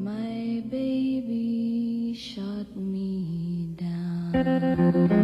My baby shut me down.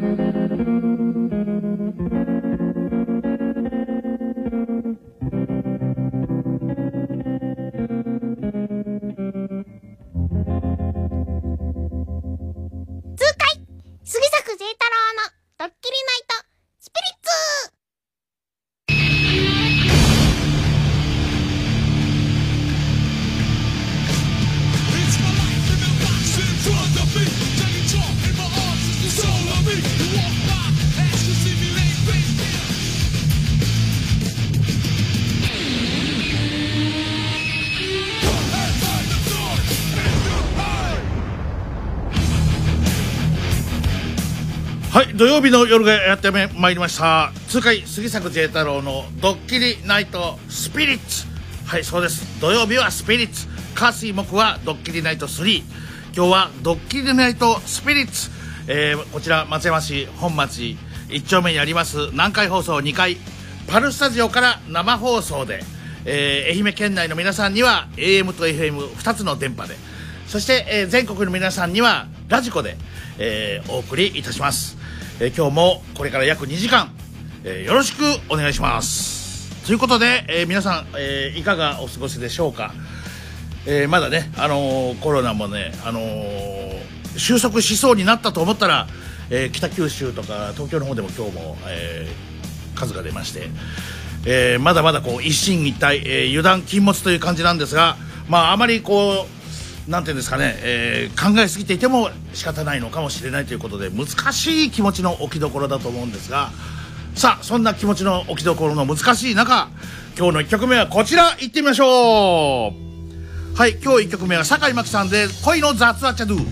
土曜日の夜がやってまいりました。痛快杉作 J 太郎のドッキリナイトスピリッツ。はいそうです。土曜日はスピリッツ。火水木はドッキリナイト3今日はドッキリナイトスピリッツ、えーこちら松山市本町1丁目にあります。南海放送2階。パルスタジオから生放送で、えー愛媛県内の皆さんには AM と FM2 つの電波で。そして、えー全国の皆さんにはラジコで、えーお送りいたします、えー今日もこれから約2時間、えーよろしくお願いします。ということで、えー皆さん、えいかがお過ごしでしょうか、えまだね、あのコロナもね、あの収束しそうになったと思ったら、え北九州とか東京の方でも今日も、え数が出まして、えまだまだこう一進一退、え油断禁物という感じなんですが、まあ、あまりこうなんていうんですかね、えー考えすぎていても仕方ないのかもしれないということで難しい気持ちの置きどころだと思うんですがさあそんな気持ちの置きどころの難しい中今日の1曲目はこちらいってみましょう。はい今日1曲目は酒井真紀さんで「恋の雑話チャドゥ」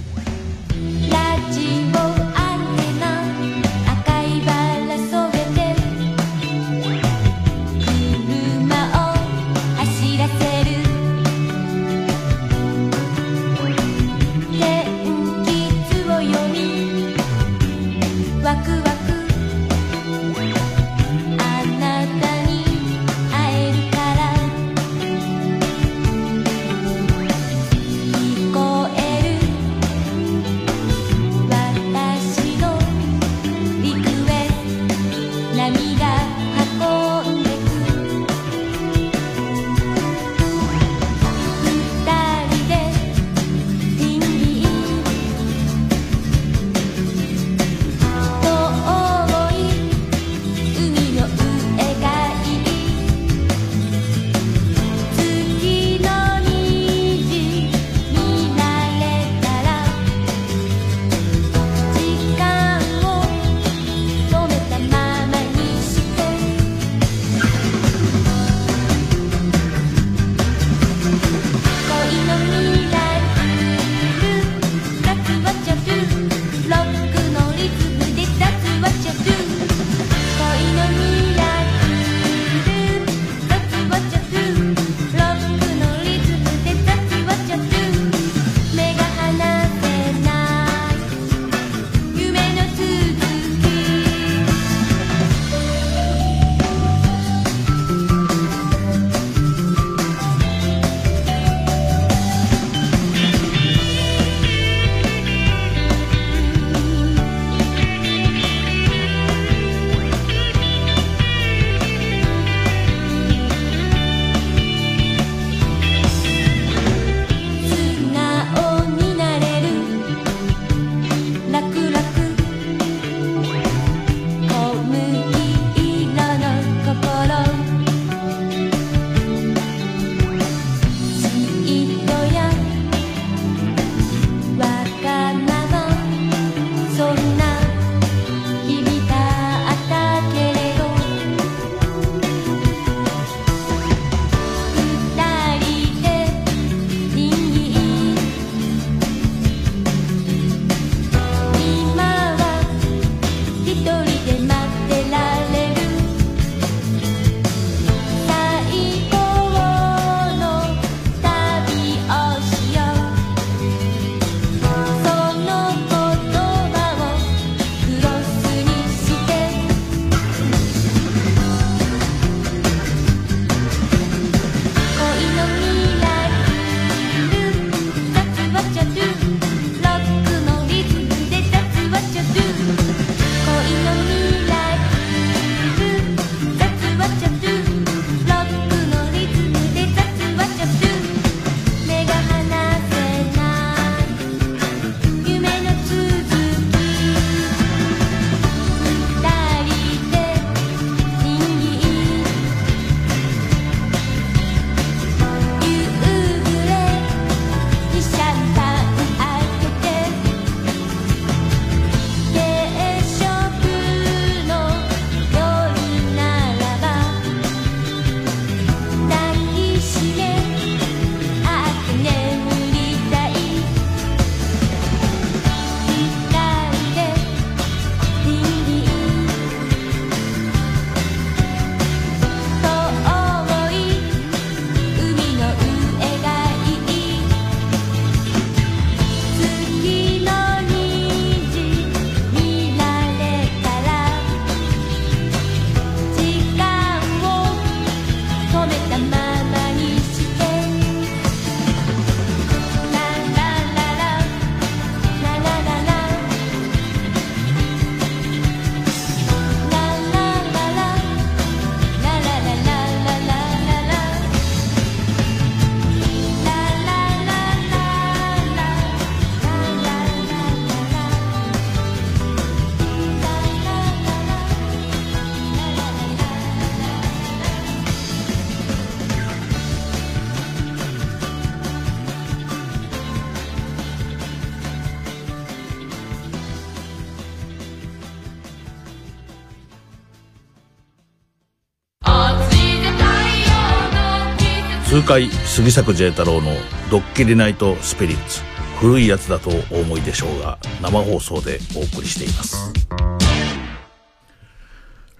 痛快杉作 J 太郎のドッキリナイトスピリッツ古いやつだとお思いでしょうが生放送でお送りしています。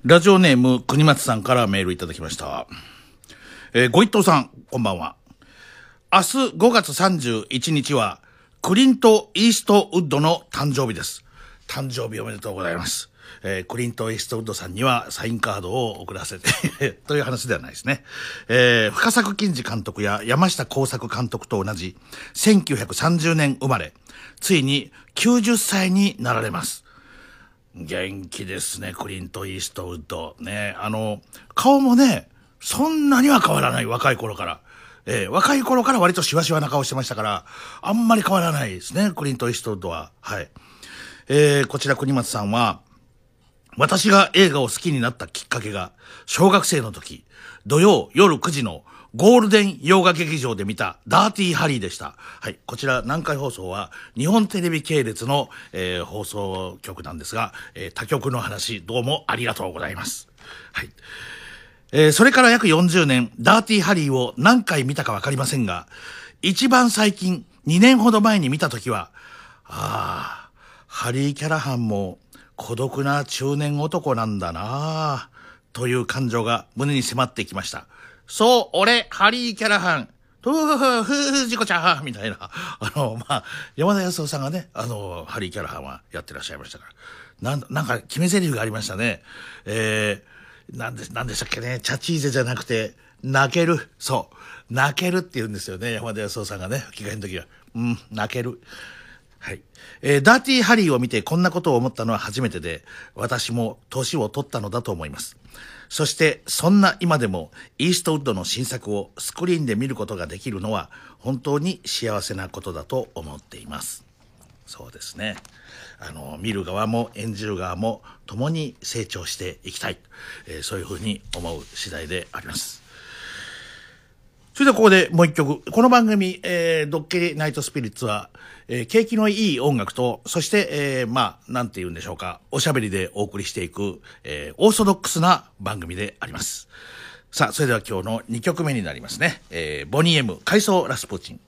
ラジオネーム国松さんからメールいただきました、えーご一等さんこんばんは。明日5月31日はクリント・イーストウッドの誕生日です。誕生日おめでとうございます。えークリント・イーストウッドさんにはサインカードを送らせてという話ではないですね。えー深作金次監督や山下耕作監督と同じ1930年生まれ、ついに90歳になられます。元気ですね、クリント・イーストウッド。ね、あの、顔もね、そんなには変わらない、若い頃から。えー若い頃から割とシワシワな顔してましたから、あんまり変わらないですね、クリント・イーストウッドは。はい。えーこちら国松さんは、私が映画を好きになったきっかけが、小学生の時、土曜夜9時のゴールデン洋画劇場で見たダーティーハリーでした。はい。こちら南海放送は日本テレビ系列の、えー放送局なんですが、えー他局の話どうもありがとうございます。はい。えーそれから約40年、ダーティーハリーを何回見たかわかりませんが、一番最近、2年ほど前に見たときは、ああ、ハリー・キャラハンも孤独な中年男なんだなあという感情が胸に迫ってきました。そう、俺、ハリー・キャラハン。ふふふふじこちゃんみたいな。あの、まあ、山田康夫さんがね、あの、ハリー・キャラハンはやってらっしゃいましたから。なん、なんか決め台詞がありましたね。えー、なんで、なんでしたっけね、チャチーゼじゃなくて、泣ける。そう。泣けるって言うんですよね、山田康夫さんがね、吹き替えの時は。うん、泣ける。はい。えーダーティーハリーを見てこんなことを思ったのは初めてで、私も年を取ったのだと思います。そして、そんな今でも、イーストウッドの新作をスクリーンで見ることができるのは、本当に幸せなことだと思っています。そうですね。あの、見る側も演じる側も共に成長していきたい。えーそういうふうに思う次第であります。それではここでもう一曲。この番組、えー、ドッキリナイトスピリッツは、えー景気のいい音楽と、そして、えーまあ、なんて言うんでしょうか、おしゃべりでお送りしていく、えーオーソドックスな番組であります。さあ、それでは今日の2曲目になりますね。えーボニーエム、回想ラスプーチン。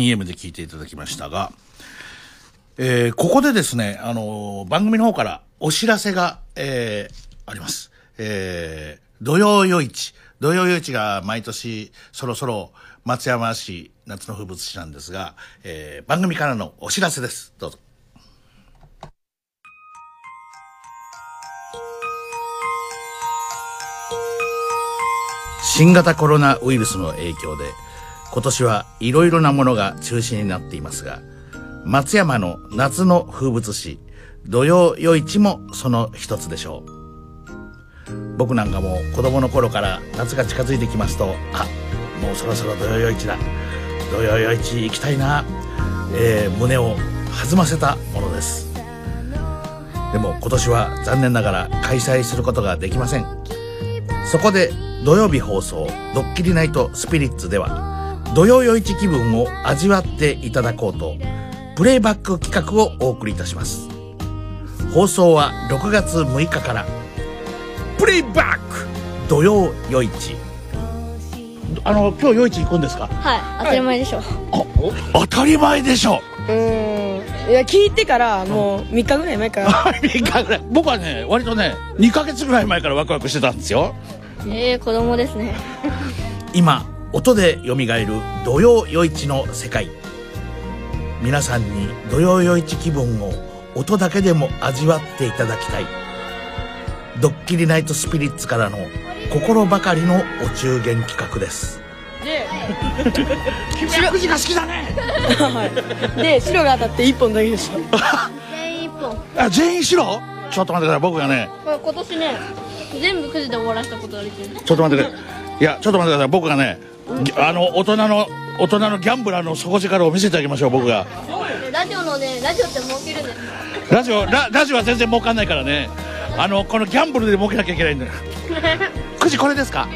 2M で聞いていただきましたが、えー、ここでですね、あのー、番組の方からお知らせが、えー、あります。えー、土曜夜市。土曜夜市が毎年そろそろ松山市夏の風物詩なんですが、えー、番組からのお知らせです。どうぞ。新型コロナウイルスの影響で、今年はいろいろなものが中止になっていますが松山の夏の風物詩土曜夜市もその一つでしょう。僕なんかも子供の頃から夏が近づいてきますとあもうそろそろ土曜夜市だ。土曜夜市行きたいな、えー胸を弾ませたものです。でも今年は残念ながら開催することができません。そこで土曜日放送「ドッキリナイトスピリッツ」では土曜夜市気分を味わっていただこうとプレイバック企画をお送りいたします。放送は6月6日から。プレイバック!土曜夜市。あの今日夜市行くんですか？はい、当たり前でしょ。あ当たり前でしょ！うーん。いや、聞いてから、もう、3日ぐらい前から。3日ぐらい。僕はね割とね2ヶ月ぐらい前からワクワクしてたんですよ。ええ子供ですね。今音でよみがえる土曜夜市の世界皆さんに土曜夜市気分を音だけでも味わっていただきたいドッキリナイトスピリッツからの心ばかりのお中元企画ですで、君はくじが好きだねはい。で、白が当たって1本だけでした。全員1本。こあ全員白？ちょっと待ってください僕がねれ今年ね、全部くじで終わらせたことができる。ちょっと待ってくださいいやちょっと待ってください僕がねぎあの大人の大人のギャンブラーの底力を見せてあげましょう僕が。ラジオのね、ラジオって儲けるんです。ラジオララジオは全然儲かんないからね。あのこのギャンブルで儲けなきゃいけないんだよ。くじこれですか？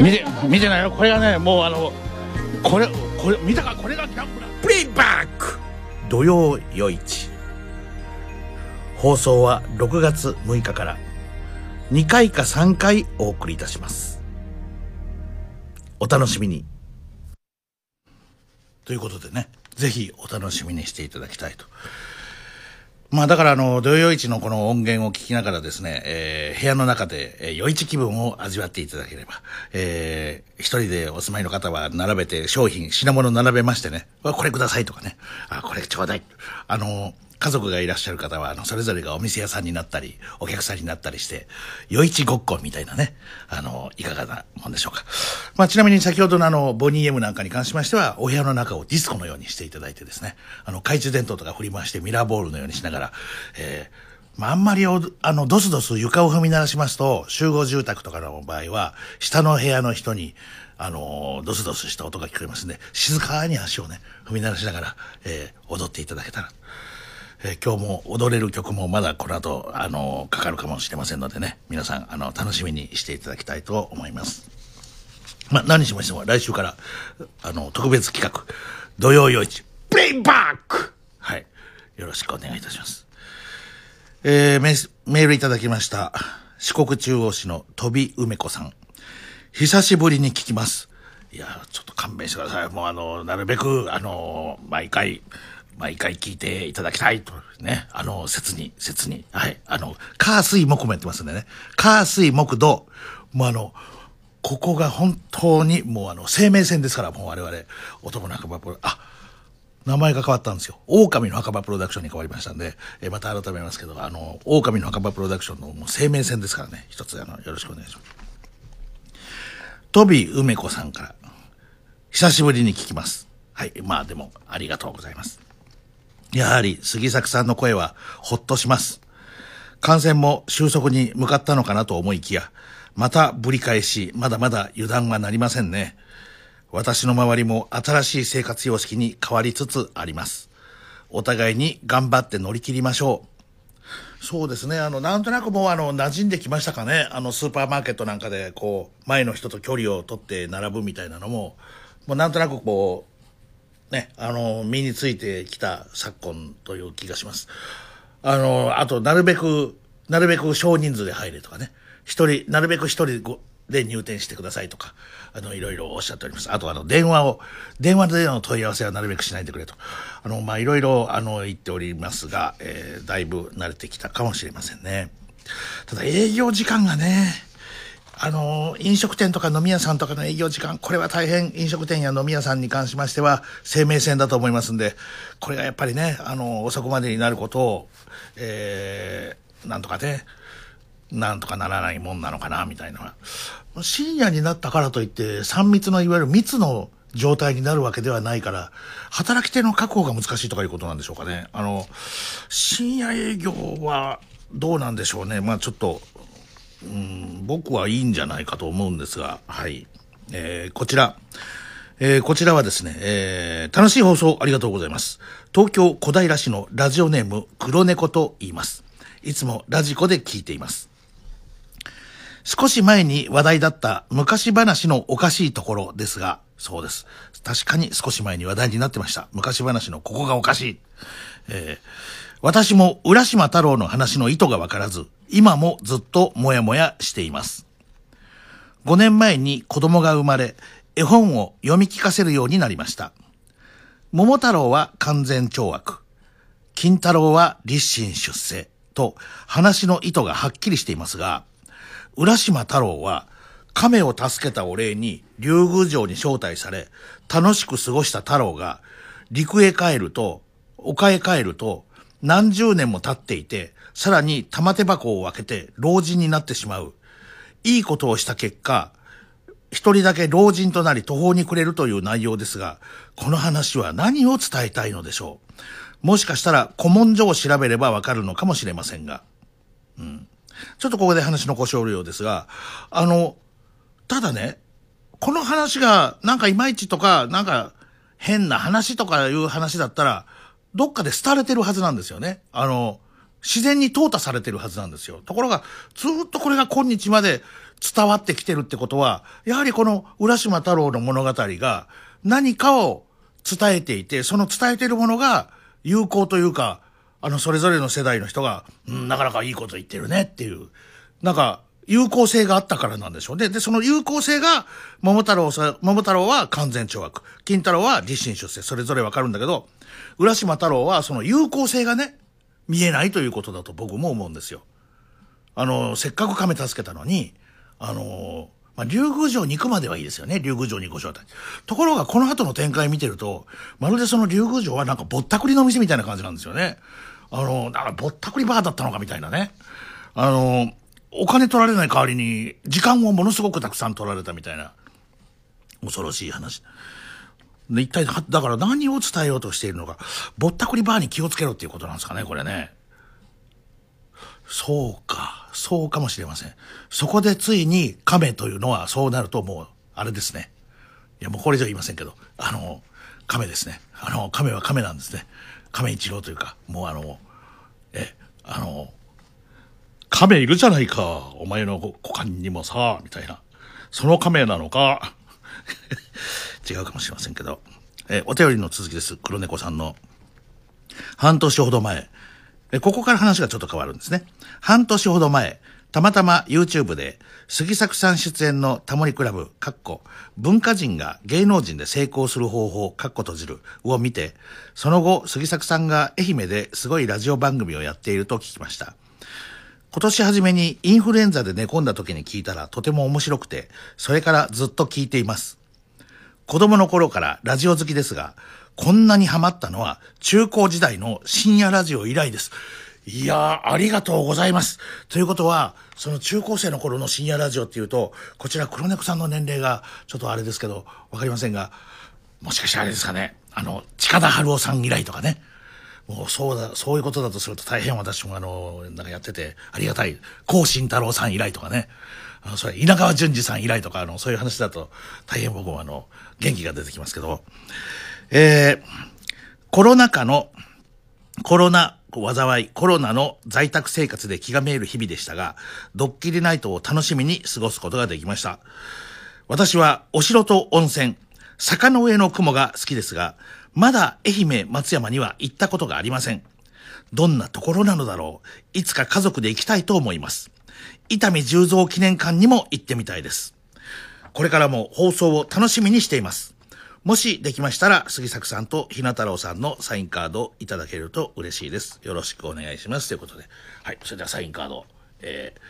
見て見てないよ。これがねもうあのこれこれ見たか？これがギャンブラー。プレイバック土曜夜市。放送は6月6日から2回か3回お送りいたしますお楽しみに。ということでねぜひお楽しみにしていただきたいと。まあだからあの、土曜市のこの音源を聞きながらですね、えー部屋の中で、えー夜市気分を味わっていただければ、えー一人でお住まいの方は並べて商品、品物並べましてね、これくださいとかね、あ、これちょうだい。あの、家族がいらっしゃる方は、あの、それぞれがお店屋さんになったり、お客さんになったりして、夜市ごっこみたいなね、あの、いかがなもんでしょうか。まあ、ちなみに先ほどのあの、ボニー M なんかに関しましては、お部屋の中をディスコのようにしていただいてですね、あの、懐中電灯とか振り回してミラーボールのようにしながら、えーまあ、あんまりおあの、ドスドス床を踏み鳴らしますと、集合住宅とかの場合は、下の部屋の人に、あのドスドスした音が聞こえますんで、静かに足をね、踏み鳴らしながら、えー踊っていただけたら。え今日も踊れる曲もまだこの後、あのかかるかもしれませんのでね、皆さん、あの、楽しみにしていただきたいと思います。まあ、何しましても来週から、あの、特別企画、土曜夜市、プレイバックはい。よろしくお願いいたします。えーメメールいただきました。四国中央市の飛び梅子さん。久しぶりに聞きます。いや、ちょっと勘弁してください。もうあの、なるべく、あの、毎回、毎回聞いていただきたいと、ね。あの、切に、切に。はい。あの、火水木もやってますんでね。火水木土。もうあの、ここが本当にもうあの、生命線ですから、もう我々、男の墓場プロ、あ、名前が変わったんですよ。狼の墓場プロダクションに変わりましたんで、えまた改めますけど、あの、狼の墓場プロダクションのもう生命線ですからね、一つあの、よろしくお願いします。トビ梅子さんから、久しぶりに聞きます。はい。まあでも、ありがとうございます。やはり、杉作さんの声は、ほっとします。感染も収束に向かったのかなと思いきや、またぶり返し、まだまだ油断はなりませんね。私の周りも新しい生活様式に変わりつつあります。お互いに頑張って乗り切りましょう。そうですね。あの、なんとなくもう、あの、馴染んできましたかね。あの、スーパーマーケットなんかで、こう、前の人と距離を取って並ぶみたいなのも、もうなんとなくこう、ね、あの、身についてきた昨今という気がします。あの、あと、なるべく、なるべく少人数で入れとかね。一人、なるべく一人で入店してくださいとか、あの、いろいろおっしゃっております。あと、あの、電話を、電話での問い合わせはなるべくしないでくれと。あの、まあ、いろいろ、あの、言っておりますが、えーだいぶ慣れてきたかもしれませんね。ただ、営業時間がね、あの、飲食店とか飲み屋さんとかの営業時間、これは大変飲食店や飲み屋さんに関しましては生命線だと思いますんで、これがやっぱりね、あの、遅くまでになることを、えー、なんとかね、なんとかならないもんなのかな、みたいな。深夜になったからといって、3密のいわゆる密の状態になるわけではないから、働き手の確保が難しいとかいうことなんでしょうかね。あの、深夜営業はどうなんでしょうね。まあちょっと、うん僕はいいんじゃないかと思うんですが、はい。えーこちら。えーこちらはですね、えー楽しい放送ありがとうございます。東京小平市のラジオネーム黒猫と言います。いつもラジコで聞いています。少し前に話題だった昔話のおかしいところですが、そうです。確かに少し前に話題になってました。昔話のここがおかしい。えー私も浦島太郎の話の意図がわからず、今もずっともやもやしています。5年前に子供が生まれ、絵本を読み聞かせるようになりました。桃太郎は完全懲悪。金太郎は立身出世。と話の意図がはっきりしていますが、浦島太郎は亀を助けたお礼に竜宮城に招待され、楽しく過ごした太郎が陸へ帰ると、丘へ帰ると、何十年も経っていて、さらに玉手箱を開けて老人になってしまう。いいことをした結果、一人だけ老人となり途方に暮れるという内容ですが、この話は何を伝えたいのでしょう。もしかしたら古文書を調べればわかるのかもしれませんが。うん。ちょっとここで話の故障るようですが、あの、ただね、この話がなんかいまいちとか、なんか変な話とかいう話だったら、どっかで廃れてるはずなんですよね。あの、自然に淘汰されてるはずなんですよ。ところが、ずっとこれが今日まで伝わってきてるってことは、やはりこの浦島太郎の物語が何かを伝えていて、その伝えてるものが有効というか、あの、それぞれの世代の人が、うん、なかなかいいこと言ってるねっていう、なんか、有効性があったからなんでしょうね。で、その有効性が、桃太郎さ、桃太郎は完全懲悪。金太郎は立身出世。それぞれわかるんだけど、浦島太郎はその有効性がね、見えないということだと僕も思うんですよ。あの、せっかく亀助けたのに、あの、まあ、竜宮城に行くまではいいですよね。竜宮城にご招待。ところが、この後の展開見てると、まるでその竜宮城はなんかぼったくりの店みたいな感じなんですよね。あの、なんかぼったくりバーだったのかみたいなね。あの、お金取られない代わりに、時間をものすごくたくさん取られたみたいな、恐ろしい話。一体、だから何を伝えようとしているのか、ぼったくりバーに気をつけろっていうことなんですかね、これね。そうか、そうかもしれません。そこでついに亀というのはそうなるともう、あれですね。いやもうこれ以上言いませんけど。あの亀ですね。あの亀は亀なんですね。亀一郎というかもうあのえあの亀いるじゃないか。お前の股間にもさみたいな。その亀なのか。違うかもしれませんけど、えお便りの続きです。黒猫さんの。半年ほど前。えここから話がちょっと変わるんですね。半年ほど前。たまたま YouTube で杉作さん出演のタモリクラブ、かっこ、文化人が芸能人で成功する方法、かっこ閉じるを見て、その後、杉作さんが愛媛ですごいラジオ番組をやっていると聞きました。今年初めにインフルエンザで寝込んだ時に聞いたらとても面白くて、それからずっと聞いています。子供の頃からラジオ好きですが、こんなにハマったのは中高時代の深夜ラジオ以来です。いやー、ありがとうございます。ということは、その中高生の頃の深夜ラジオっていうと、こちら黒猫さんの年齢がちょっとあれですけど、わかりませんが、もしかしてあれですかね、あの、近田春夫さん以来とかね。もうそうだ、そういうことだとすると大変私もあの、なんかやっててありがたい。高慎太郎さん以来とかね。あの、それ稲川淳二さん以来とか、あの、そういう話だと大変僕もあの、元気が出てきますけど、えー、コロナ禍のコロナ災い、コロナの在宅生活で気がめいる日々でしたが、ドッキリナイトを楽しみに過ごすことができました。私はお城と温泉、坂の上の雲が好きですが、まだ愛媛松山には行ったことがありません。どんなところなのだろう。いつか家族で行きたいと思います。伊丹十三記念館にも行ってみたいです。これからも放送を楽しみにしています。もしできましたら、杉作さんとひな太郎さんのサインカードをいただけると嬉しいです。よろしくお願いします。ということで。はい。それではサインカード。えー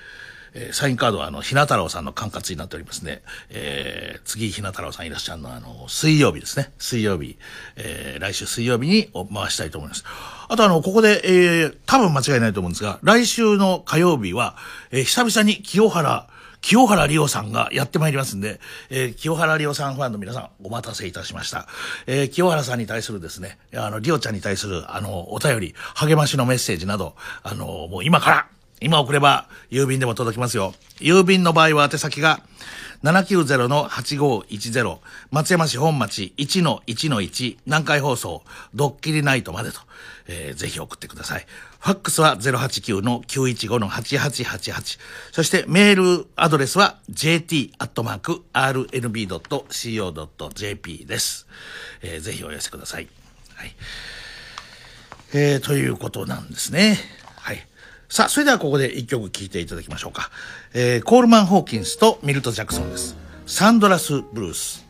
えサインカードはあの、ひな太郎さんの管轄になっておりますね。えー次ひな太郎さんいらっしゃるのはあの、水曜日ですね。水曜日。えー来週水曜日にお回したいと思います。あとあの、ここで、えー多分間違いないと思うんですが、来週の火曜日は、えー久々に清原、清原里夫さんがやってまいりますんで、えー清原里夫さんファンの皆さん、お待たせいたしました。えー清原さんに対するですね、あの、里夫ちゃんに対する、あの、お便り、励ましのメッセージなど、あの、もう今から、今送れば、郵便でも届きますよ。郵便の場合は宛先が、790-8510、松山市本町1-1-1、南海放送、ドッキリナイトまでと、えーぜひ送ってください。ファックスは089-915-8888。そしてメールアドレスは jt.rnb.co.jp です。えーぜひお寄せください。はい。えーということなんですね。さあ、それではここで一曲聴いていただきましょうか。えーコールマン・ホーキンスとミルト・ジャクソンです。サンドラス・ブルース。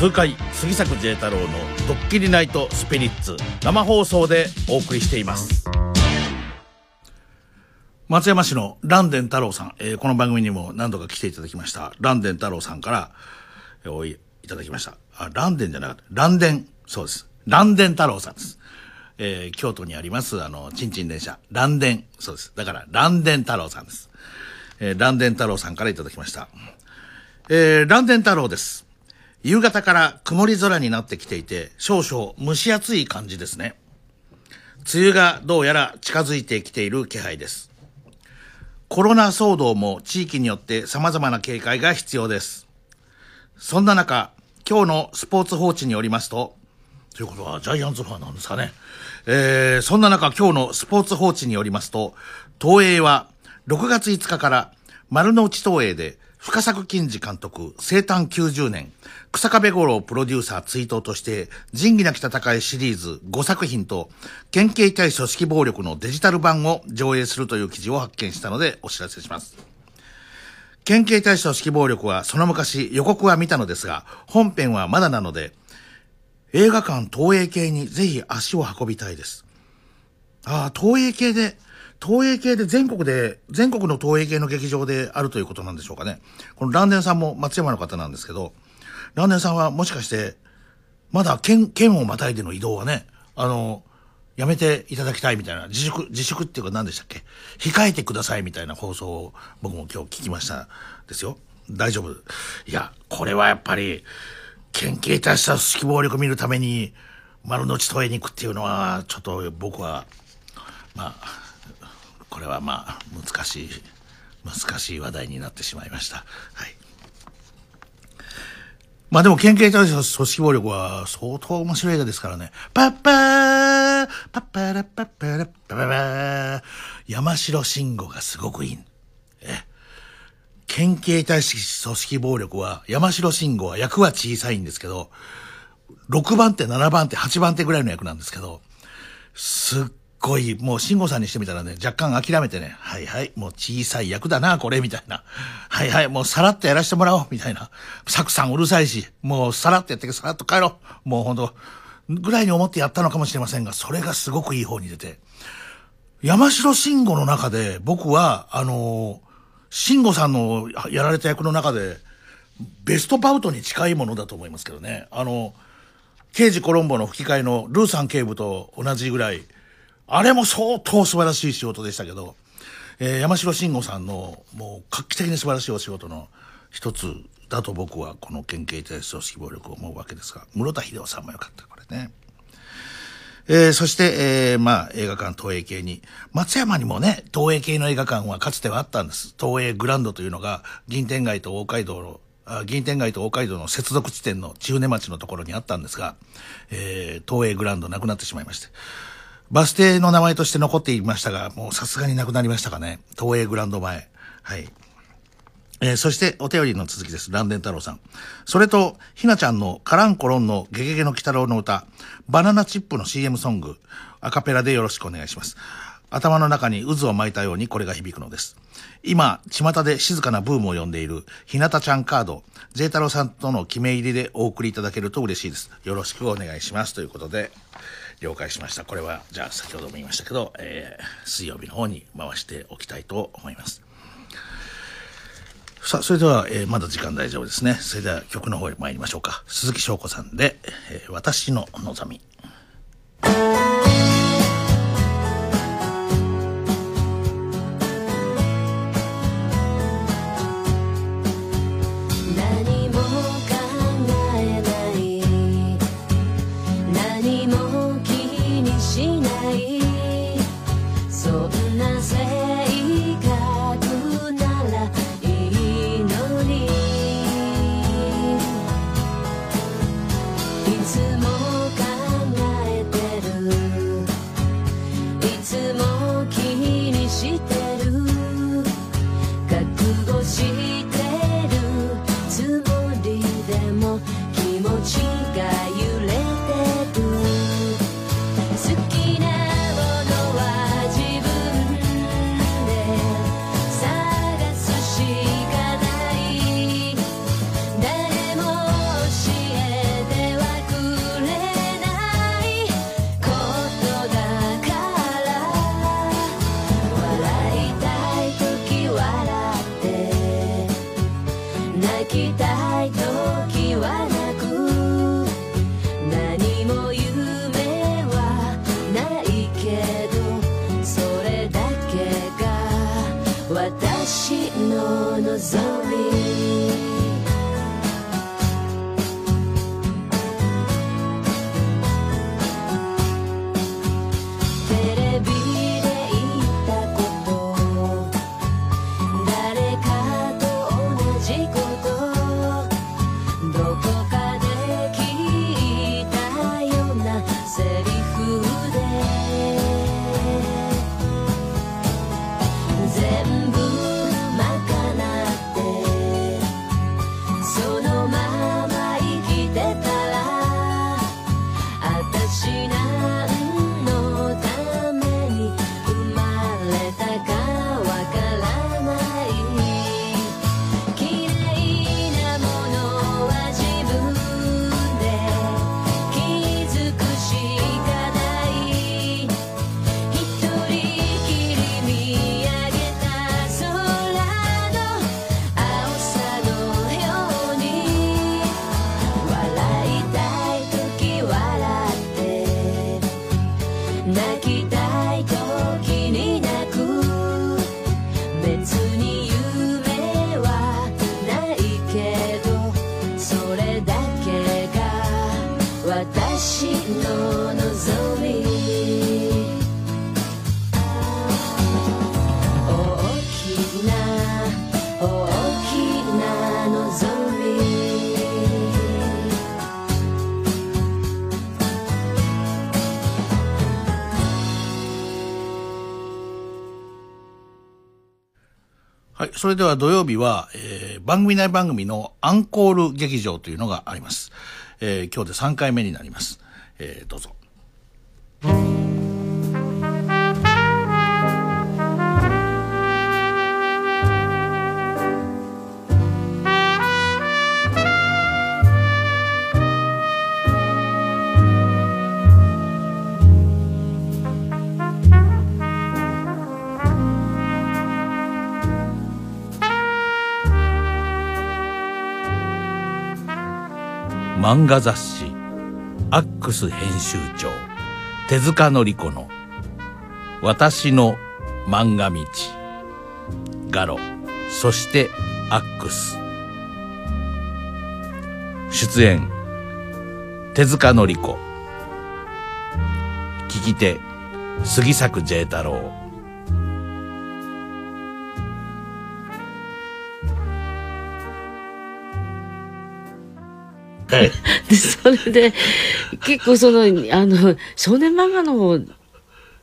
痛快杉作 J 太郎の「ドッキリナイトスピリッツ」生放送でお送りしています松山市の蘭電太郎さん、えーこの番組にも何度か来ていただきました蘭電太郎さんからおいいただきましたあ蘭電じゃなかった蘭電そうです蘭電太郎さんですえー京都にあります、あの、ちんちん電車、蘭電。そうです。だから、蘭電太郎さんです。えー、蘭電太郎さんからいただきました。えー、蘭電太郎です。夕方から曇り空になってきていて、少々蒸し暑い感じですね。梅雨がどうやら近づいてきている気配です。コロナ騒動も地域によって様々な警戒が必要です。そんな中、今日のスポーツ報知によりますと、ということはジャイアンツファンなんですかね。えー、そんな中今日のスポーツ報知によりますと、東映は6月5日から丸の内東映で深作金次監督生誕90年、草壁五郎プロデューサー追悼として仁義なき戦いシリーズ5作品と県警対組織暴力のデジタル版を上映するという記事を発見したのでお知らせします。県警対組織暴力はその昔予告は見たのですが、本編はまだなので、映画館東映系にぜひ足を運びたいです。ああ、東映系で、東映系で全国で、全国の東映系の劇場であるということなんでしょうかね。このランデンさんも松山の方なんですけど、ランデンさんはもしかして、まだ県、県をまたいでの移動はね、あの、やめていただきたいみたいな、自粛、自粛っていうか何でしたっけ？控えてくださいみたいな放送を僕も今日聞きましたですよ。大丈夫？いや、これはやっぱり、県警対した組織暴力見るために丸の内東映に行くっていうのは、ちょっと僕は、まあ、これはまあ、難しい、難しい話題になってしまいました。はい。まあでも、県警対組織暴力は相当面白い映画ですからね。パッパーパッパラパッパラパパパー山城慎吾がすごくいい。え県警対組織暴力は、山城慎吾は役は小さいんですけど、6番手、7番手、8番手ぐらいの役なんですけど、すっごい、もう慎吾さんにしてみたらね、若干諦めてね、はいはい、もう小さい役だな、これ、みたいな。はいはい、もうさらっとやらせてもらおう、みたいな。サクさんうるさいし、もうさらっとやって、さらっと帰ろう。もうほんと、ぐらいに思ってやったのかもしれませんが、それがすごくいい方に出て。山城慎吾の中で、僕は、あの慎吾さんのやられた役の中で、ベストバウトに近いものだと思いますけどね。あの、刑事コロンボの吹き替えのルーさん警部と同じぐらい、あれも相当素晴らしい仕事でしたけど、えー山城慎吾さんのもう画期的に素晴らしいお仕事の一つだと僕はこの県警対組織暴力を思うわけですが、室田秀夫さんもよかった、これね。えーそして、えーまあ、映画館東映系に、松山にもね、東映系の映画館はかつてはあったんです。東映グランドというのが、銀天街と大街道の、あ銀天街と大街道の接続地点の中根町のところにあったんですが、えー東映グランドなくなってしまいまして。バス停の名前として残っていましたが、もうさすがになくなりましたかね。東映グランド前。はい。えーそしてお便りの続きです。ランデン太郎さん。それと、ひなちゃんのカランコロンのゲゲゲの鬼太郎の歌、バナナチップの CM ソング、アカペラでよろしくお願いします。頭の中に渦を巻いたようにこれが響くのです。今、巷で静かなブームを呼んでいる、ひなたちゃんカード、ジェイ太郎さんとの決め入りでお送りいただけると嬉しいです。よろしくお願いします。ということで、了解しました。これは、じゃあ先ほども言いましたけど、えー水曜日の方に回しておきたいと思います。さあ、それでは、えーまだ時間大丈夫ですね。それでは曲の方へ参りましょうか。鈴木翔子さんで、えー私の望み。それでは土曜日は、えー番組内番組のアンコール劇場というのがあります。えー今日で3回目になります。漫画雑誌アックス編集長手塚典子の「私の漫画道」ガロそしてアックス。出演手塚典子。聞き手杉作 J 太郎。でそれで結構そのあの少年漫画の方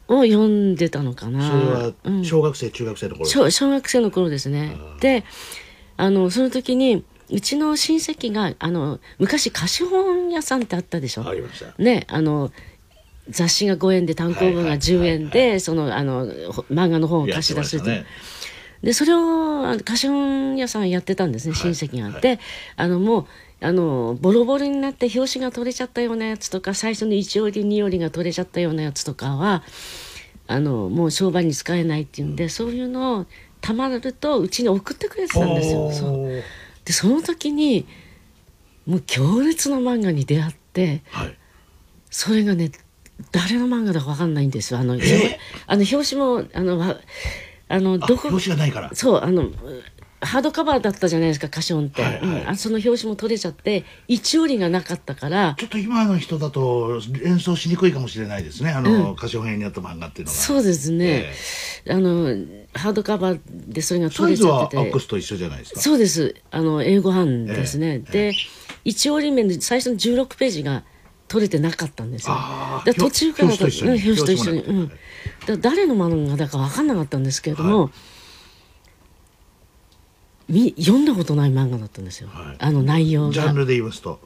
を読んでたのかな。それはうん。小学生、中学生の頃小小学生の頃ですね。であのその時にうちの親戚があの昔貸本屋さんってあったでしょ？ありました。ねあの雑誌が5円で単行本が10円でそのあのほ漫画の本を貸し出すやってましたねでそれをあの貸本屋さんやってたんですね親戚があって、あのもうあのボロボロになって表紙が取れちゃったようなやつとか最初の1折2折が取れちゃったようなやつとかはあのもう商売に使えないっていうんでそういうのをたまるとうちに送ってくれてたんですよ。そう。でその時にもう強烈な漫画に出会ってはい。それがね誰の漫画だか分かんないんですよ。あの,、あの表紙もあのわあのあどこ表紙がないから。そうあのハードカバーだったじゃないですか歌唱って、はいはい。うん。あその表紙も取れちゃって一折がなかったから。ちょっと今の人だと連想しにくいかもしれないですねあの、歌唱編にあった漫画っていうのが。そうですね、あのハードカバーでそれが取れちゃってて。ックスと一緒じゃないですか？そうです。あの英語版ですね、ええで一折り目の最初の16ページが取れてなかったんですよ。途中から表紙と一緒に。うんだ誰の漫画だか分かんなかったんですけれども、み読んだことない漫画だったんですよ、はい。あの内容が。ジャンルで言いますと。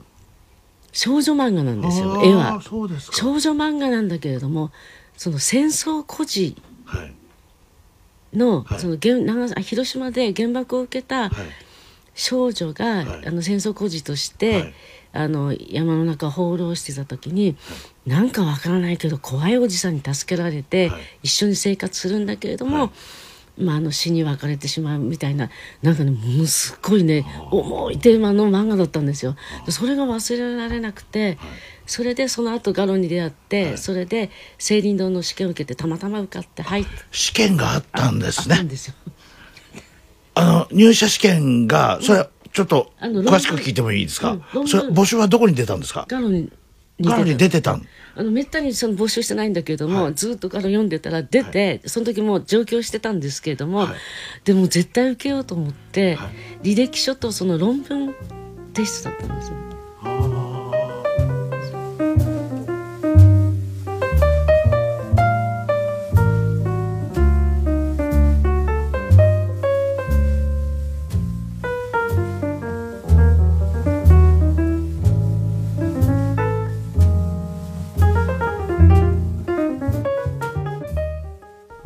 少女漫画なんですよ絵は。少女漫画なんだけれどもその戦争孤児はい。の,、はい。その原長あ広島で原爆を受けたはい。少女が、はい。あの戦争孤児として、はい。あの山の中を放浪してた時に、なんかわからないけど怖いおじさんに助けられて、はい。一緒に生活するんだけれども、はいまあ、あの死に別れてしまうみたいななんかねものすごいね重いテーマの漫画だったんですよ。それが忘れられなくて、それでその後ガロに出会って、それで青林堂の試験を受けてたまたま受かって入って試験があったんですね。あったんですよ。あの入社試験がそれちょっと詳しく聞いてもいいですか、うんそれ募集はどこに出たんですか？ガロにガロに出てたん？あのめったにその募集してないんだけども、ずっとガロ読んでたら出て、その時もう上京してたんですけれども、でも絶対受けようと思って、履歴書とその論文提出だったんですよ。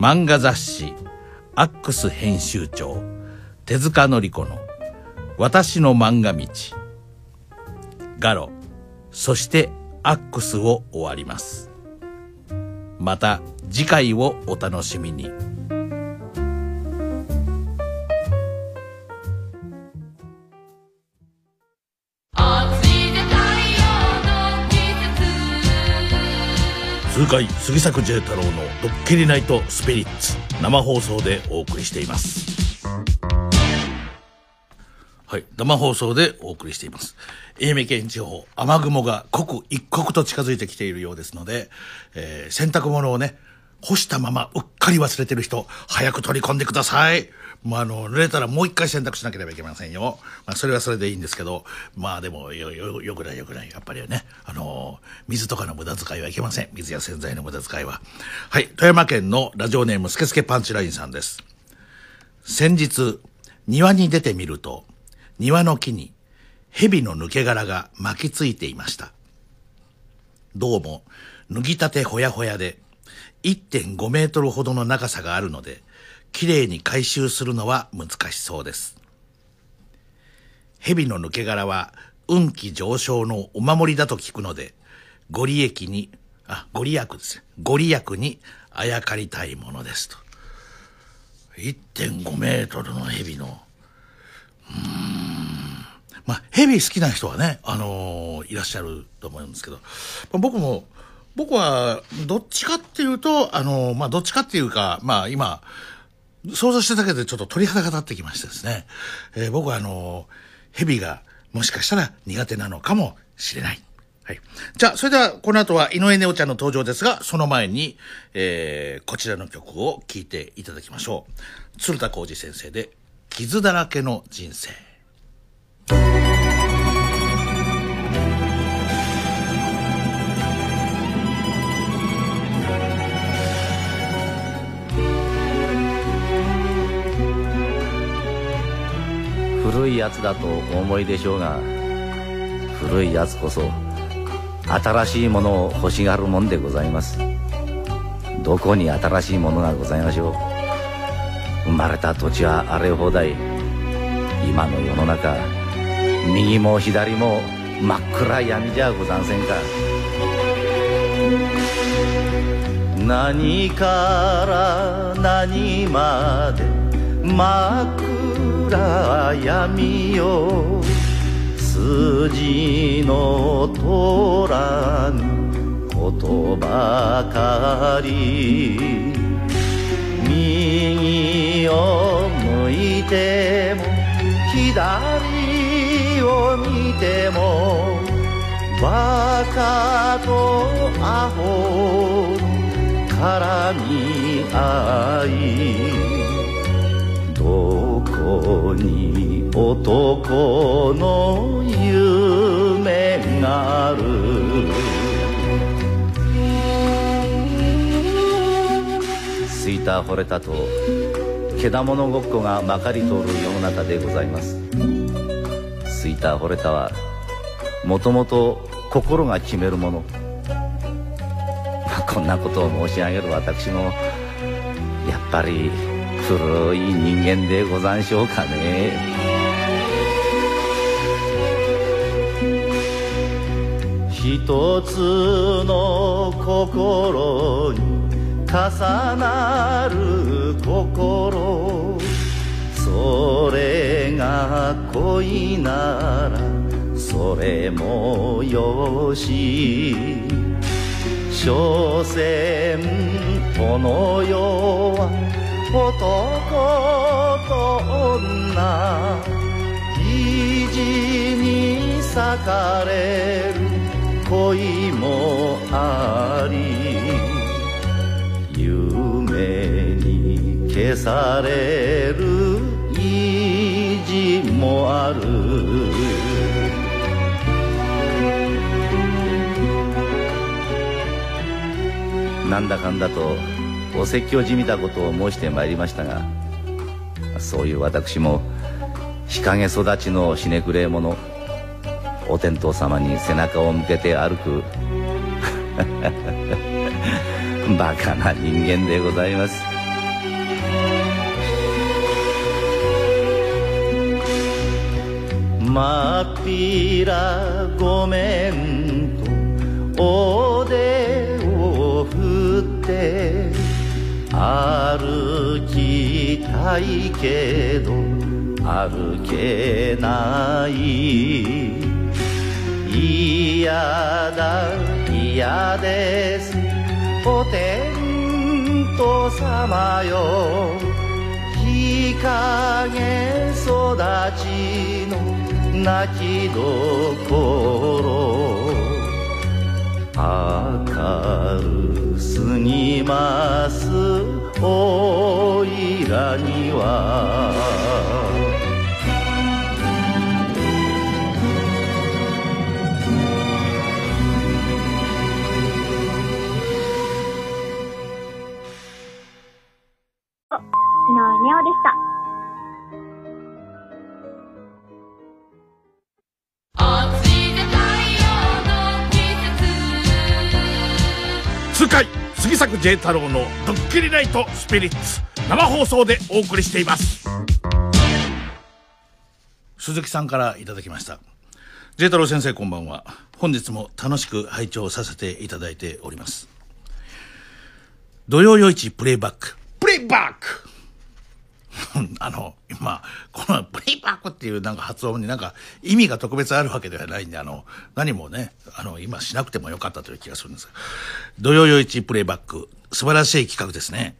漫画雑誌アックス編集長手塚典子の「私の漫画道」ガロそしてアックスを終わります。また次回をお楽しみに。痛快杉作 J 太郎の「ドッキリナイトスピリッツ」生放送でお送りしています。はい生放送でお送りしています。愛媛県地方雨雲が刻一刻と近づいてきているようですので、えー洗濯物をね干したままうっかり忘れてる人早く取り込んでくださいまあ、あの、濡れたらもう一回洗濯しなければいけませんよ。まあ、それはそれでいいんですけど、まあでも、よ、よ、よくないよくない。やっぱりね、あの、水とかの無駄遣いはいけません。水や洗剤の無駄遣いは。はい、富山県のラジオネームスケスケパンチラインさんです。先日、庭に出てみると、庭の木に蛇の抜け殻が巻きついていました。どうも、脱ぎたてほやほやで、1.5メートルほどの長さがあるので、きれいに回収するのは難しそうです。蛇の抜け殻は運気上昇のお守りだと聞くので、ご利益に、あ、ご利益ですね。ご利益にあやかりたいものですと。1.5メートルの蛇の、うーんまあ、ヘビ好きな人はね、あのーいらっしゃると思うんですけど、まあ僕も、僕は、どっちかっていうと、あのまあ、どっちかっていうか、まあ、今、想像してただけでちょっと鳥肌が立ってきましてですね、えー僕はあのーヘビがもしかしたら苦手なのかもしれない。はい。じゃあ、それでは、この後は井上ネオちゃんの登場ですが、その前に、えーこちらの曲を聴いていただきましょう。鶴田浩二先生で、傷だらけの人生。古いやつだとお思いでしょうが古いやつこそ新しいものを欲しがるもんでございます。どこに新しいものがございましょう。生まれた土地は荒れ放題今の世の中右も左も真っ暗闇じゃござんせんか。何から何まで真っ暗闇よ筋の通らぬことばかり右を向いても左を見てもバカとアホの絡み合いこに男の夢がある。すいた惚れたとけだものごっこがまかり通る世の中でございます。すいた惚れたはもともと心が決めるもの。こんなことを申し上げる私もやっぱり古い人間でござんしょうかね。一つの心に重なる心。それが恋ならそれもよし。所詮この世は男と女意地に裂かれる恋もあり夢に消される意地もある。なんだかんだとお説教じみたことを申してまいりましたがそういう私も日陰育ちのひねくれ者お天道様に背中を向けて歩く バカな人間でございます。まっぴらごめんとおでを振って歩きたいけど歩けない。嫌だ嫌です。お天道様よ。日陰育ちの泣きどころ。明るすぎますおいらには J 太郎のドッキリナイトスピリッツ生放送でお送りしています。鈴木さんからいただきました。J 太郎先生こんばんは。本日も楽しく拝聴させていただいております。土曜夜市プレイバック。プレイバック！あの、今、このプレイバックっていうなんか発音になんか意味が特別あるわけではないんで、あの、何もね、あの、今しなくてもよかったという気がするんですが。土曜夜市プレイバック、素晴らしい企画ですね。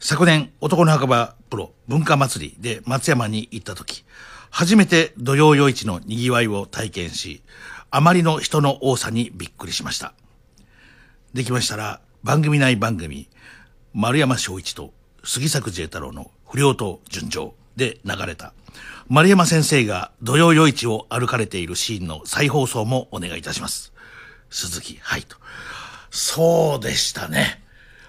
昨年、男の墓場プロ文化祭りで松山に行った時、初めて土曜夜市の賑わいを体験し、あまりの人の多さにびっくりしました。できましたら、番組内番組、丸山翔一と杉作 J 太郎の不良と純情で流れた、丸山先生が土曜夜市を歩かれているシーンの再放送もお願いいたします。鈴木、はいと。そうでしたね。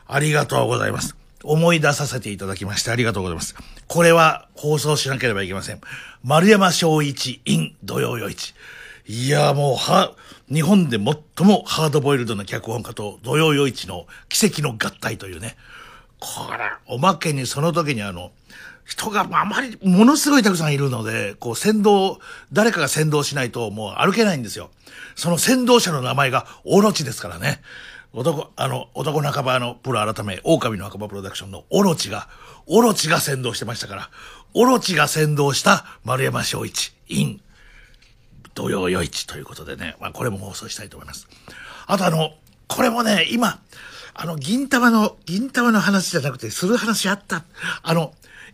ありがとうございます。思い出させていただきましてありがとうございます。これは放送しなければいけません。丸山翔一 in 土曜夜市。いや、もう、は、日本で最もハードボイルドな脚本家と土曜夜市の奇跡の合体というね。これ、おまけにその時にあの、人があまり、ものすごいたくさんいるので、こう先導、誰かが先導しないともう歩けないんですよ。その先導者の名前がオロチですからね。男、あの、男の墓場のプロ改め、狼の墓場プロダクションのオロチが、オロチが先導してましたから、オロチが先導した丸山翔一、イン、土曜夜市ということでね、まあこれも放送したいと思います。あとあの、これもね、今、あの、銀玉の、銀玉の話じゃなくて、する話あった。あの、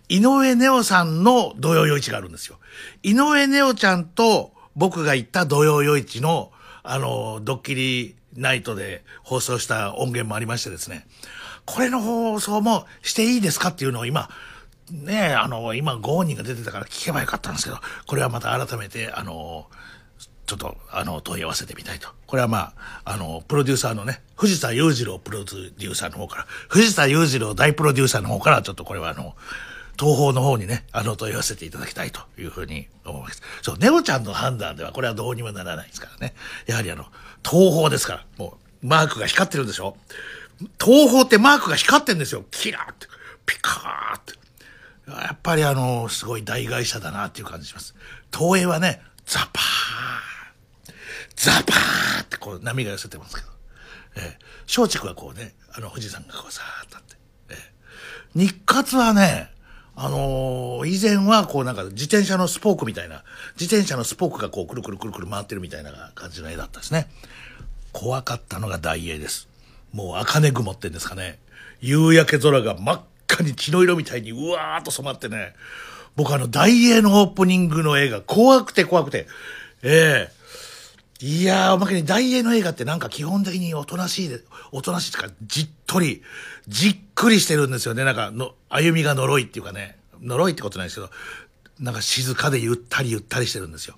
井上ネオさんの土曜夜市があるんですよ。井上ネオちゃんと僕が行った土曜夜市の、あの、ドッキリナイトで放送した音源もありましてですね。これの放送もしていいですかっていうのを今、ねえ、あの、今ご本人が出てたから聞けばよかったんですけど、これはまた改めて、あの、ちょっと、あの、問い合わせてみたいと。これはまあ、あの、プロデューサーのね、藤田裕次郎プロデューサーの方から、藤田裕次郎大プロデューサーの方から、ちょっとこれはあの、東方の方にね、あの、問い合わせていただきたいというふうに思います。そう、ネオちゃんの判断ではこれはどうにもならないですからね。やはりあの、東方ですから、もう、マークが光ってるんでしょ東方ってマークが光ってんですよ。キラーって、ピカーって。やっぱりあの、すごい大会社だなっていう感じします。東映はね、ザパーザパーってこう波が寄せてますけど。えー、松竹はこうね、あの富士山がこうさーっとあって。えー、日活はね、あのー以前はこうなんか自転車のスポークみたいな、自転車のスポークがこうくるくるくるくる回ってるみたいな感じの絵だったですね。怖かったのが大英です。もう茜雲ってんですかね。夕焼け空が真っ赤に血の色みたいにうわーっと染まってね。僕あの大英のオープニングの映画怖くて怖くて。ええいやー、おまけに大英の映画ってなんか基本的におとなしいで、おとなしいとか、じっとり、じっくりしてるんですよね。なんかの、歩みが呪いっていうかね、呪いってことないですけど、なんか静かでゆったりゆったりしてるんですよ。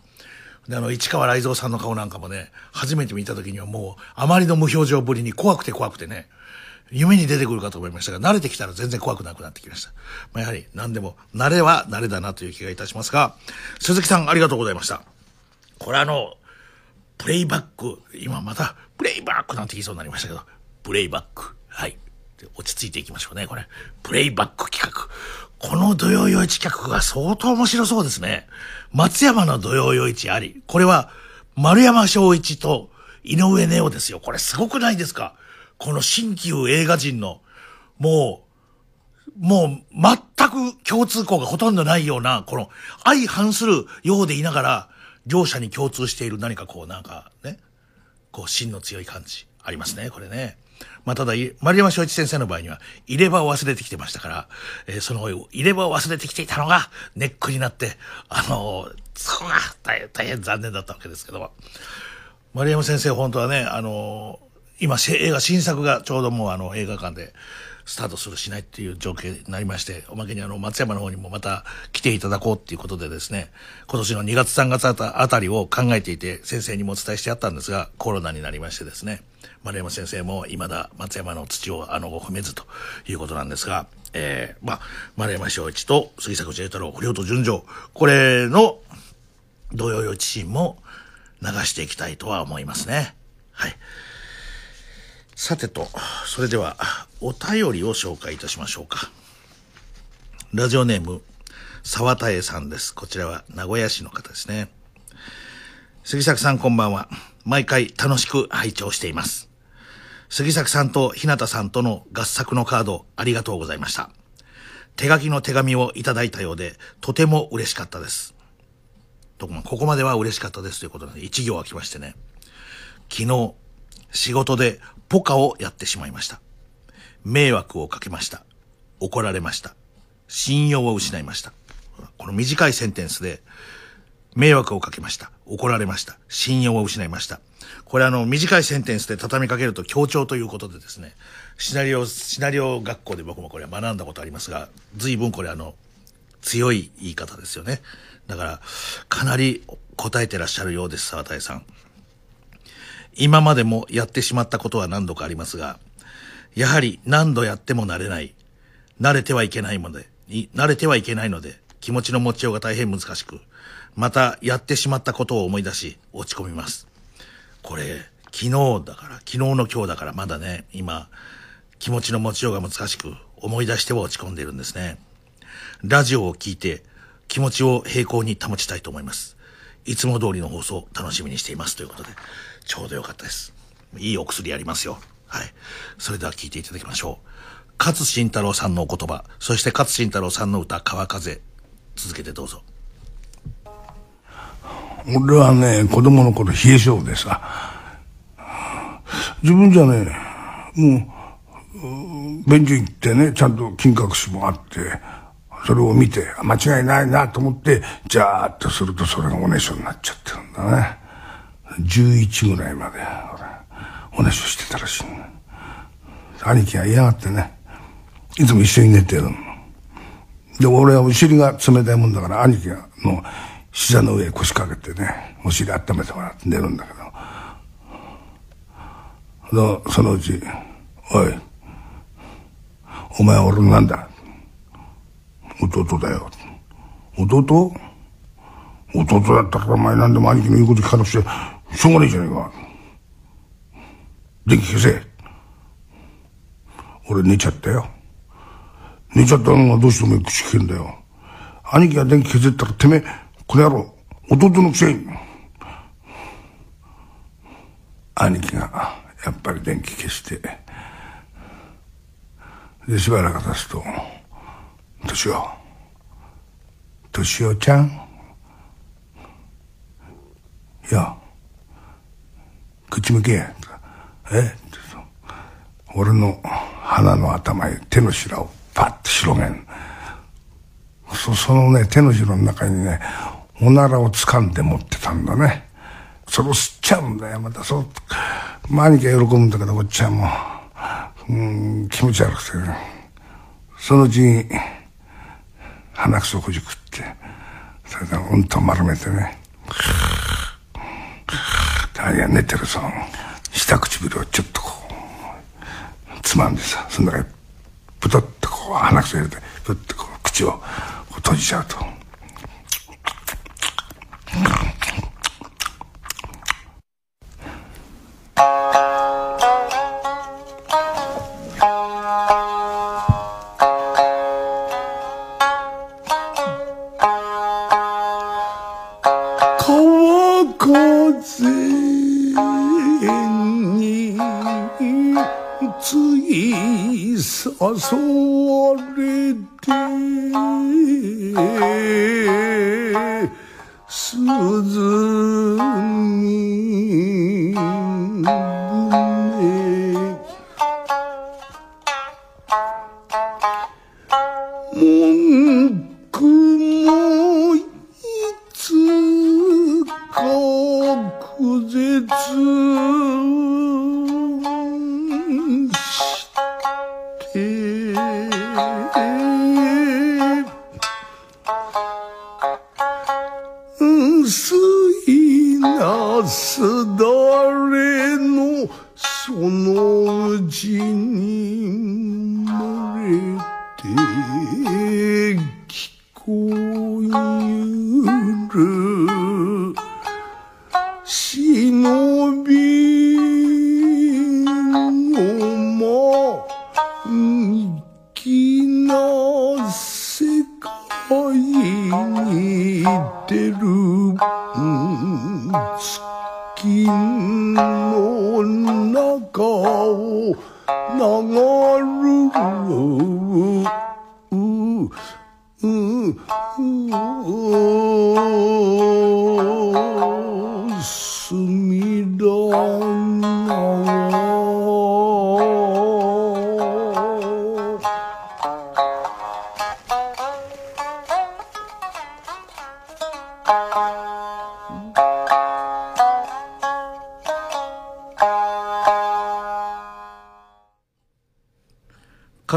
で、あの、市川雷蔵さんの顔なんかもね、初めて見た時にはもう、あまりの無表情ぶりに怖くて怖くてね、夢に出てくるかと思いましたが、慣れてきたら全然怖くなくなってきました。まあ、やはり、何でも、慣れは慣れだなという気がいたしますが、鈴木さんありがとうございました。これあの、プレイバック、今また、プレイバックなんて言いそうになりましたけど、プレイバック。はい。落ち着いていきましょうね、これ。プレイバック企画。この土曜夜市企画が相当面白そうですね。松山の土曜夜市あり。これは、丸山正一と井上ネオですよ。これすごくないですか？この新旧映画人の、もう、もう全く共通項がほとんどないような、この相反するようでいながら、両者に共通している何かこうなんかね、こう芯の強い感じありますね、これね。まあ、ただ、丸山正一先生の場合には、入れ歯を忘れてきてましたから、えーその入れ歯を忘れてきていたのがネックになって、あのーそこが大変、大変残念だったわけですけども。丸山先生、本当はね、あのー今、映画、新作がちょうどもうあの映画館でスタートするしないっていう状況になりまして、おまけにあの松山の方にもまた来ていただこうっていうことでですね、今年の2月3月あたりを考えていて、先生にもお伝えしてあったんですが、コロナになりましてですね、丸山先生も未だ松山の土をあの踏めずということなんですが、えー、まあ、丸山正一と杉作 J 太郎、不良と純情、これの同様予知シーンも流していきたいとは思いますね。はい。さてと、それでは、お便りを紹介いたしましょうか。ラジオネーム、沢田江さんです。こちらは名古屋市の方ですね。杉作さんこんばんは。毎回楽しく拝聴しています。杉作さんと日向さんとの合作のカードありがとうございました。手書きの手紙をいただいたようで、とても嬉しかったです。とここまでは嬉しかったですということで、一行が来ましてね。昨日、仕事でポカをやってしまいました。迷惑をかけました。怒られました。信用を失いました。この短いセンテンスで、迷惑をかけました。怒られました。信用を失いました。これあの、短いセンテンスで畳みかけると強調ということでですね、シナリオ、シナリオ学校で僕もこれは学んだことありますが、随分これあの、強い言い方ですよね。だから、かなり答えてらっしゃるようです、沢田さん。今までもやってしまったことは何度かありますが、やはり何度やっても慣れない。慣れてはいけないので、慣れてはいけないので、気持ちの持ちようが大変難しく、またやってしまったことを思い出し、落ち込みます。これ、昨日だから、昨日の今日だからまだね、今、気持ちの持ちようが難しく、思い出しては落ち込んでいるんですね。ラジオを聞いて、気持ちを平行に保ちたいと思います。いつも通りの放送、楽しみにしています。ということで、ちょうどよかったです。いいお薬ありますよ。はい。それでは聞いていただきましょう。勝慎太郎さんのお言葉、そして勝慎太郎さんの歌、川風。続けてどうぞ。俺はね、子供の頃冷え性でさ、自分じゃね、もう、便所行ってね、ちゃんと金隠しもあって、それを見て、間違いないなと思って、じゃーっとするとそれがおねしょになっちゃってるんだね。11ぐらいまで、おねしょしてたらしい兄貴が嫌がってね、いつも一緒に寝てるの。で、俺はお尻が冷たいもんだから、兄貴の膝の上腰掛けてね、お尻温めてもらって寝るんだけど、そのうち、おい、お前俺のなんだ弟だよ。弟？弟だったからお前何でも兄貴の言うこと聞かなくちゃしょうがねえじゃねえか。電気消せ。俺寝ちゃったよ。寝ちゃったのがどうしてお前口聞けんだよ。兄貴が電気消せったらてめえ、この野郎、弟のくせに。兄貴がやっぱり電気消して、で、しばらく経つと、私は、敏夫ちゃんいや、口向け。え？って俺の鼻の頭に手のひらをパッと広げん。そそのね、手のひらの中にね、おならを掴んで持ってたんだね。それを吸っちゃうんだよ、また。そう、兄貴は喜ぶんだけど、こっちはもう、うん、気持ち悪くてね。そのうちに、鼻くそほじくって、それでうんと丸めてね。あいや寝てるさ下唇をちょっとこうつまんでさその中にプトッとこう鼻くそ入れてプッとこう口をこう閉じちゃうと So.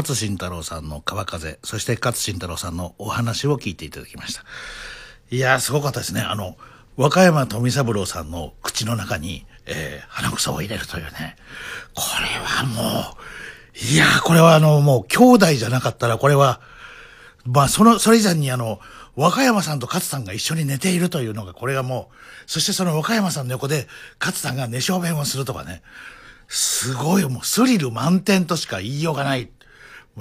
勝新太郎さんの川風、そして勝新太郎さんのお話を聞いていただきました。いやー、すごかったですね。あの、和歌山富三郎さんの口の中に、えー、鼻くそを入れるというね。これはもう、いやー、これはあの、もう兄弟じゃなかったら、これは、まあ、その、それ以前にあの、和歌山さんと勝さんが一緒に寝ているというのが、これがもう、そしてその和歌山さんの横で、勝さんが寝小便をするとかね。すごい、もうスリル満点としか言いようがない。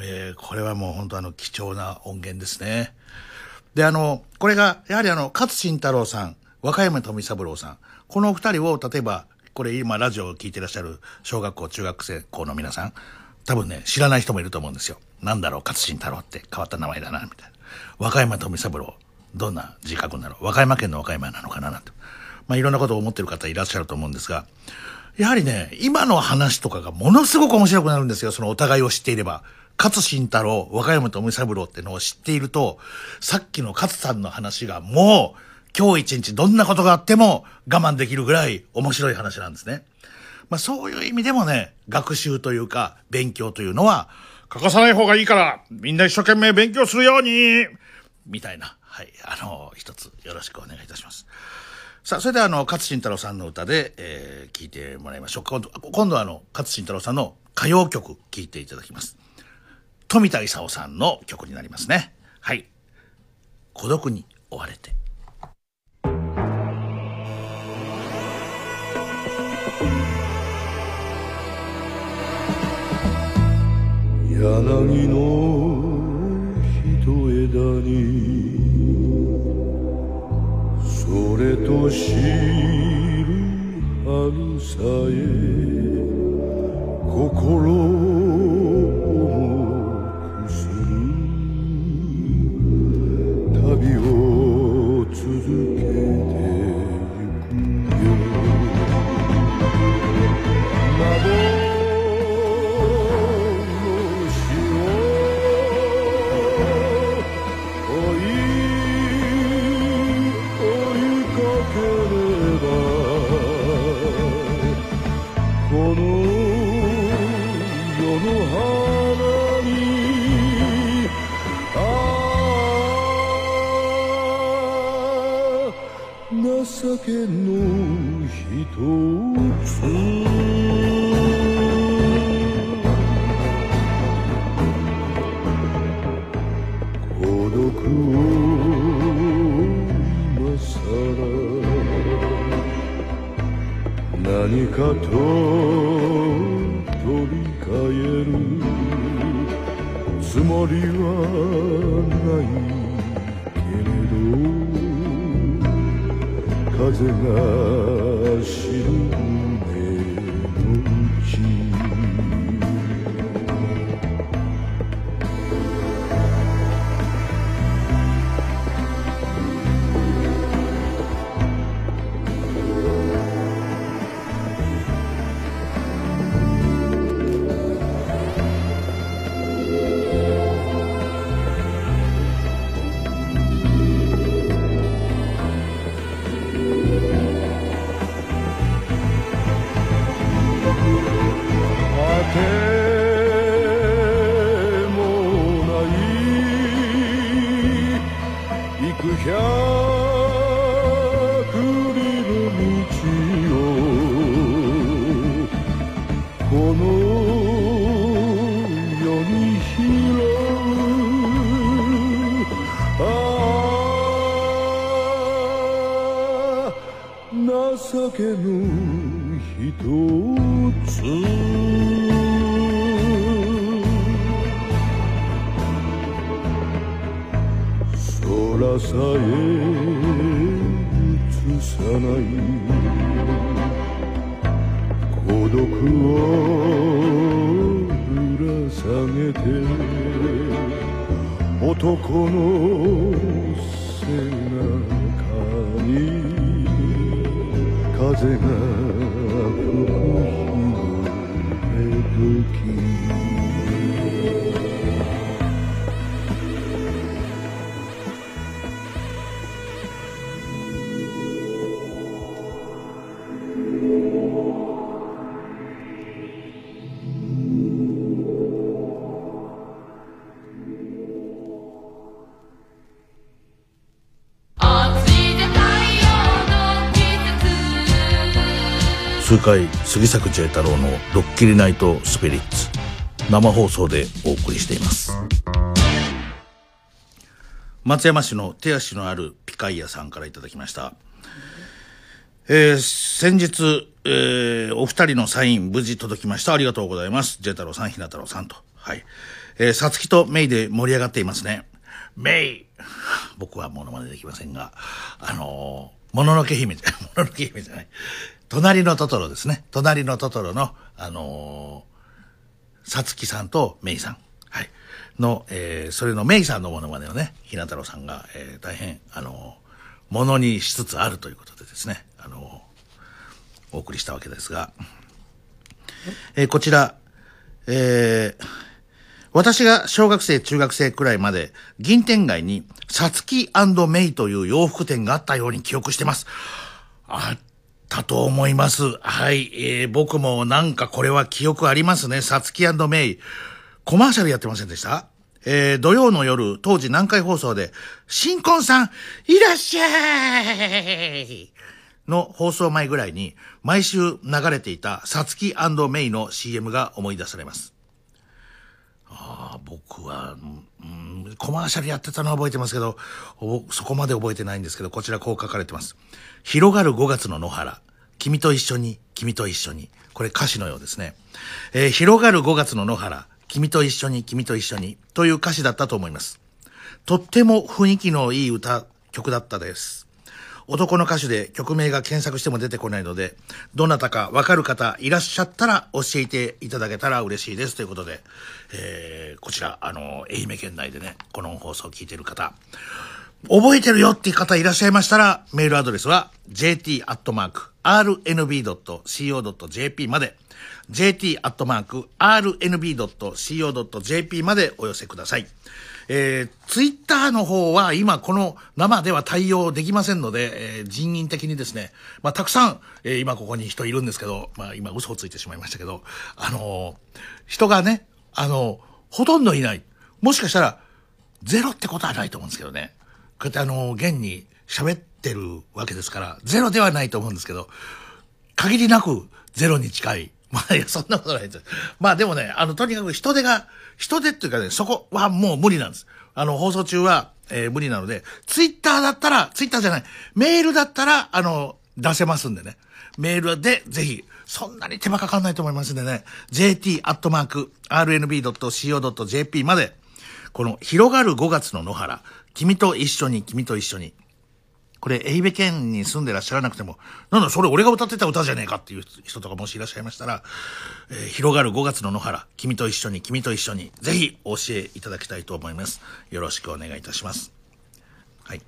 えーこれはもう本当あの貴重な音源ですね。で、あの、これが、やはりあの、勝新太郎さん、和歌山富三郎さん、このお二人を、例えば、これ今ラジオを聞いてらっしゃる小学校、中学生校の皆さん、多分ね、知らない人もいると思うんですよ。なんだろう、勝新太郎って変わった名前だな、みたいな。和歌山富三郎、どんな字書くんだろう。和歌山県の和歌山なのかな、なんて。まあ、いろんなことを思ってる方いらっしゃると思うんですが、やはりね、今の話とかがものすごく面白くなるんですよ。そのお互いを知っていれば。勝新太郎、和歌山富三郎ってのを知っていると、さっきの勝さんの話がもう、今日一日どんなことがあっても我慢できるぐらい面白い話なんですね。まあそういう意味でもね、学習というか勉強というのは、欠かさない方がいいから、みんな一生懸命勉強するようにみたいな、はい、あの、一つよろしくお願いいたします。さあ、それではあの、勝新太郎さんの歌で、えー、聞いてもらいましょう。今度、今度はあの、勝新太郎さんの歌謡曲聞いていただきます。富田勲さんの曲になりますね。はい。孤独に追われて。柳の一枝にそれと知る春さえ心をくけの一つ。孤独を今さら何かと取り替える。つもりはない。ど風の一つ空さえ映さない孤独をぶら下げて男の背中に風が吹く日時痛快杉作 J 太郎のドッキリナイトスピリッツ生放送でお送りしています松山市の手足のあるピカイヤさんからいただきましたえー先日、えーお二人のサイン無事届きました。ありがとうございます。J 太郎さん、ひな太郎さんと。はい。えー、さつきとメイで盛り上がっていますね。メイ 僕はモノマネできませんが、あのーもののけ姫じゃ、もののけ姫じゃない。隣のトトロですね。隣のトトロの、あのーさつきさんとメイさん。はい。の、えーそれのメイさんのモノマネをね、ひな太郎さんが、えー大変、あのーものにしつつあるということでですね、あのーお送りしたわけですが、えーこちら、えー私が小学生、中学生くらいまで、銀天街に、さつきメイという洋服店があったように記憶してます。あったと思います。はい。えー僕もなんかこれは記憶ありますね。さつきメイ。コマーシャルやってませんでした？えー土曜の夜、当時南海放送で、新婚さん、いらっしゃいの放送前ぐらいに、毎週流れていたさつきメイの CM が思い出されます。ああ、僕は、コマーシャルやってたのは覚えてますけど、そこまで覚えてないんですけど、こちらこう書かれてます。広がる5月の野原。君と一緒に、君と一緒に。これ歌詞のようですね。えー広がる5月の野原。君と一緒に、君と一緒に。という歌詞だったと思います。とっても雰囲気のいい歌、曲だったです。男の歌手で曲名が検索しても出てこないので、どなたかわかる方いらっしゃったら教えていただけたら嬉しいですということで、えーこちら、あの、愛媛県内でね、この放送を聞いてる方、覚えてるよっていう方いらっしゃいましたら、メールアドレスは jt.rnb.co.jp まで、jt.rnb.co.jp までお寄せください。えー、ツイッターの方は今この生では対応できませんので、えー人員的にですね、まあ、たくさん、えー今ここに人いるんですけど、まあ、今嘘をついてしまいましたけど、あのー人がね、あのほとんどいない。もしかしたら、ゼロってことはないと思うんですけどね。こうやってあの現に喋ってるわけですから、ゼロではないと思うんですけど、限りなくゼロに近い。まあ、いや、そんなことないです。まあでもね、あの、とにかく人手が、人手っていうかね、そこはもう無理なんです。あの、放送中は、えー無理なので、ツイッターだったら、ツイッターじゃない、メールだったら、あの、出せますんでね。メールで、ぜひ、そんなに手間かかんないと思いますんでね、jt.rnb.co.jp まで、この、広がる5月の野原、君と一緒に、君と一緒に、これ、愛媛県に住んでらっしゃらなくても、なんだ、それ俺が歌ってた歌じゃねえかっていう人とかもしいらっしゃいましたら、えー広がる5月の野原、君と一緒に、君と一緒に、ぜひお教えいただきたいと思います。よろしくお願いいたします。はい。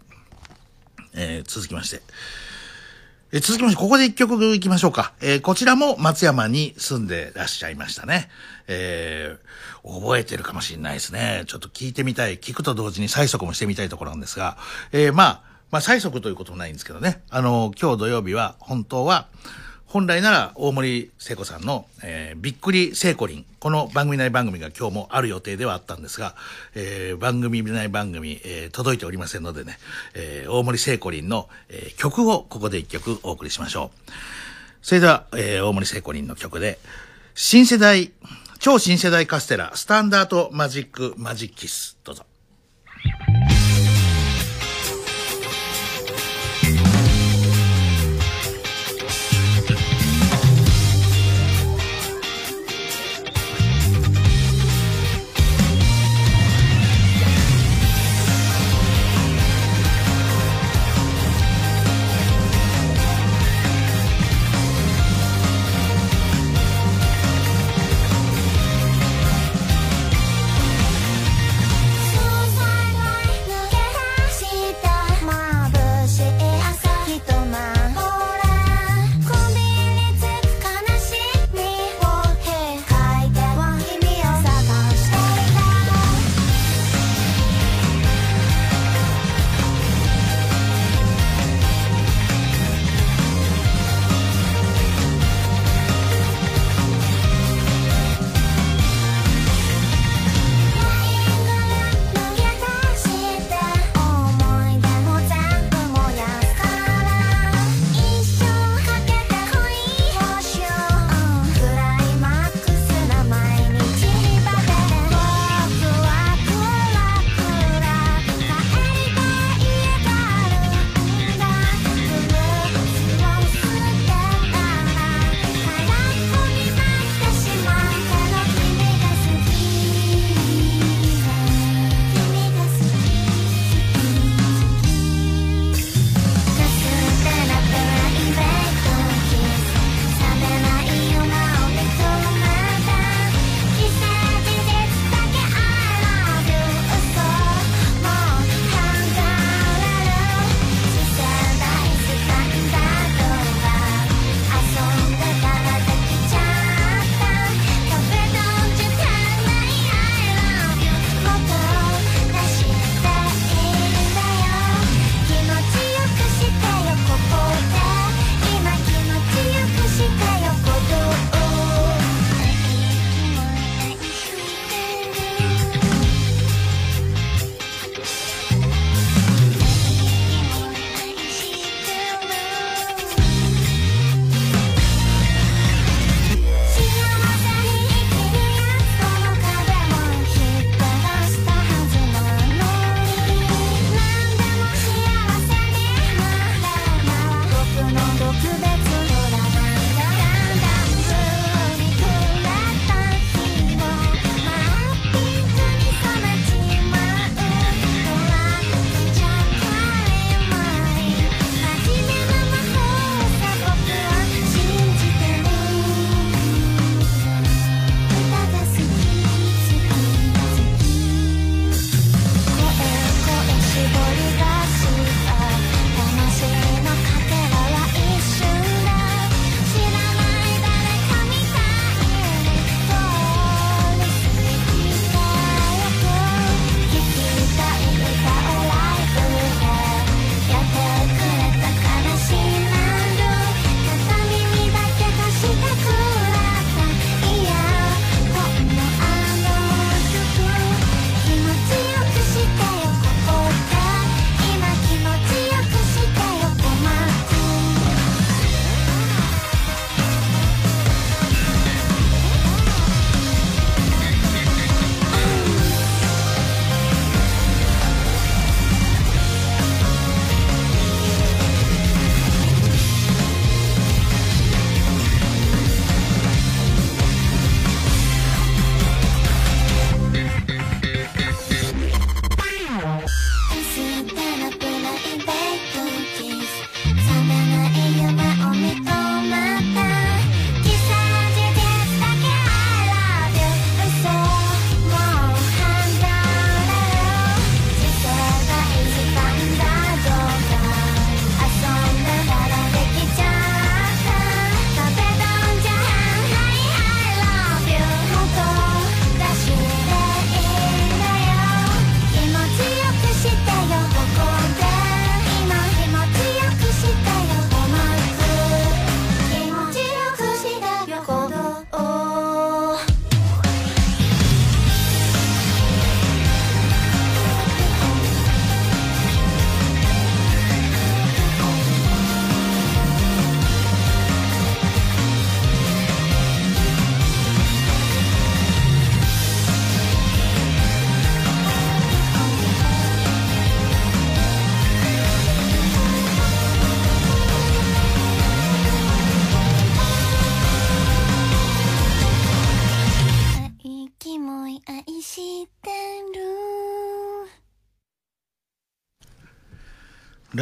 えー続きまして。えー続きまして、ここで一曲行きましょうか。えーこちらも松山に住んでらっしゃいましたね。えー覚えてるかもしれないですね。ちょっと聞いてみたい。聞くと同時に催促もしてみたいところなんですが、えーまあ、まあ、催促ということもないんですけどね。あの、今日土曜日は、本当は、本来なら大森聖子さんの、えーびっくり聖子林。この番組内番組が今日もある予定ではあったんですが、えー番組内番組、えー届いておりませんのでね、えー大森聖子林の、えー曲をここで一曲お送りしましょう。それでは、えー大森聖子林の曲で、新世代、超新世代カステラ、スタンダードマジックマジックキス。どうぞ。「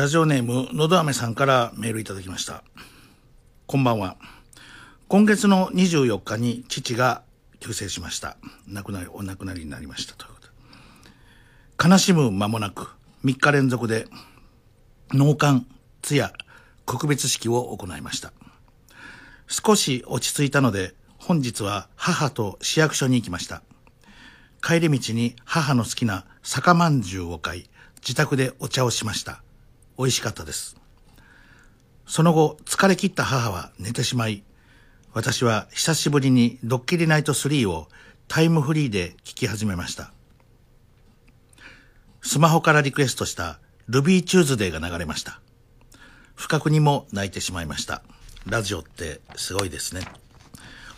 ジオネーム、のどあめさんからメールいただきました。こんばんは。今月の24日に父が急逝しました。亡くなり、お亡くなりになりました。ということで。悲しむ間もなく、3日連続で、納棺、通夜、告別式を行いました。少し落ち着いたので、本日は母と市役所に行きました。帰り道に母の好きな酒まんじゅうを買い、自宅でお茶をしました。美味しかったです。その後、疲れ切った母は寝てしまい、私は久しぶりにドッキリナイト3をタイムフリーで聞き始めました。スマホからリクエストしたルビーチューズデーが流れました。不覚にも泣いてしまいました。ラジオってすごいですね。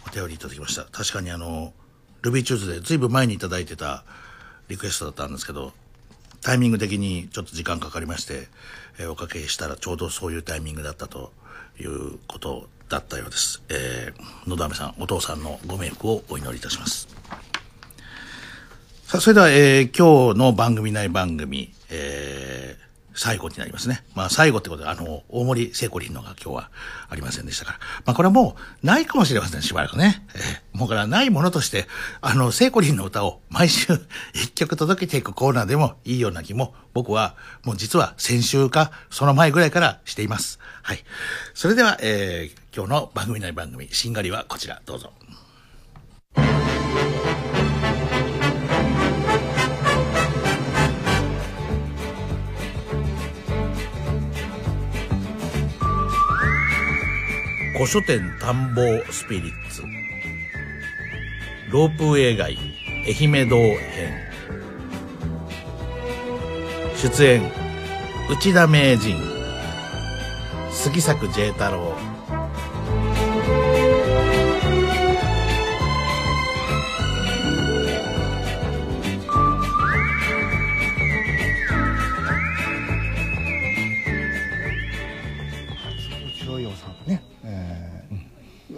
お便りいただきました。確かにあの、ルビーチューズデーずいぶん前にいただいてたリクエストだったんですけど、タイミング的にちょっと時間かかりまして、えおかけしたらちょうどそういうタイミングだったということだったようです。えー、野田飴さん、お父さんのご冥福をお祈りいたします。さあ、それでは、えー今日の番組内番組、えー最後になりますね。まあ最後ってことで、あの、大森聖子林のが今日はありませんでしたから。まあこれはもうないかもしれません、しばらくね。えーもうからないものとして、あの、聖子林の歌を毎週 一曲届けていくコーナーでもいいような気も、僕はもう実は先週かその前ぐらいからしています。はい。それでは、えー今日の番組内番組、しんがりはこちら、どうぞ。古書店探訪スピリッツ。ロープウェイ街愛媛堂編出演内田名人。杉作 J 太郎。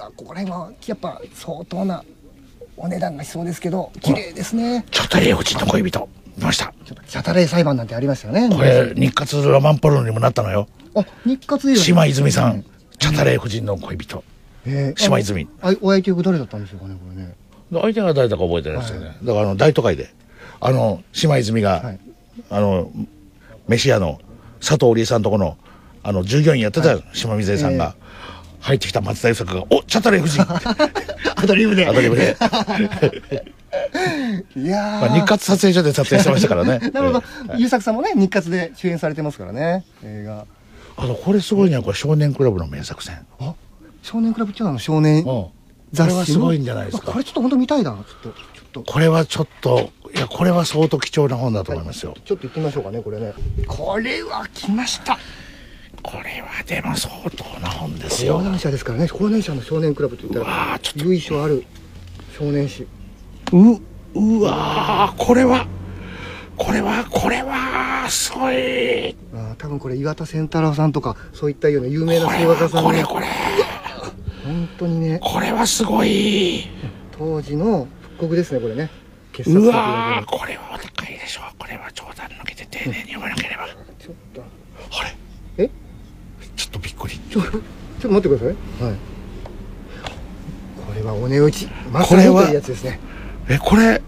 ーうわここら辺はやっぱ相当なお値段がしそうですけど綺麗ですね。ちょっと霊口の恋人。見ました。チャタレイ裁判なんてありましたよね。これ日活ロマンポルノにもなったのよ。あ日活で島泉さん。チャタレ夫人の恋人。えー島泉。あお相手役誰だったんでしょうかねこれね。相手が誰だか覚えてないですよね、だからあの大都会で。あの島泉が、あの飯屋の佐藤織江さんとこのあの従業員やってたよ、島水江さんが、入ってきた松田優作が「おチャタレ夫人」アドリブで。アドリブで。いやまあ、日活撮影所で撮影してましたからね。なるほど。ええ。優作さんもね日活で主演されてますからね映画。あとこれすごいねこれ少年クラブの名作戦。少年クラブっていうのはあの少年雑誌の？これはすごいんじゃないですか。あこれちょっと本当見たいなちょっとこれはちょっといやこれは相当貴重な本だと思いますよ、ちょっと行ってみましょうかねこれね。これは来ましたこれはでも相当な本ですよ。講談社ですからね。講談社の少年クラブといったら由緒ある少年誌。ううわーこれはこれはこれはすごい。あー多分これ岩田千太郎さんとかそういったような有名な声画家さんの。これこれ。本当にね。これはすごい。当時の復刻ですねこれね。傑作う作わーこれ。はお高いでしょこれは冗談抜けて丁寧に読まなければ。ちょっと。あれ？びっくり。ちょ っと待ってください。はい。これはお値打ち。まこれはさにというやつですね。えこれ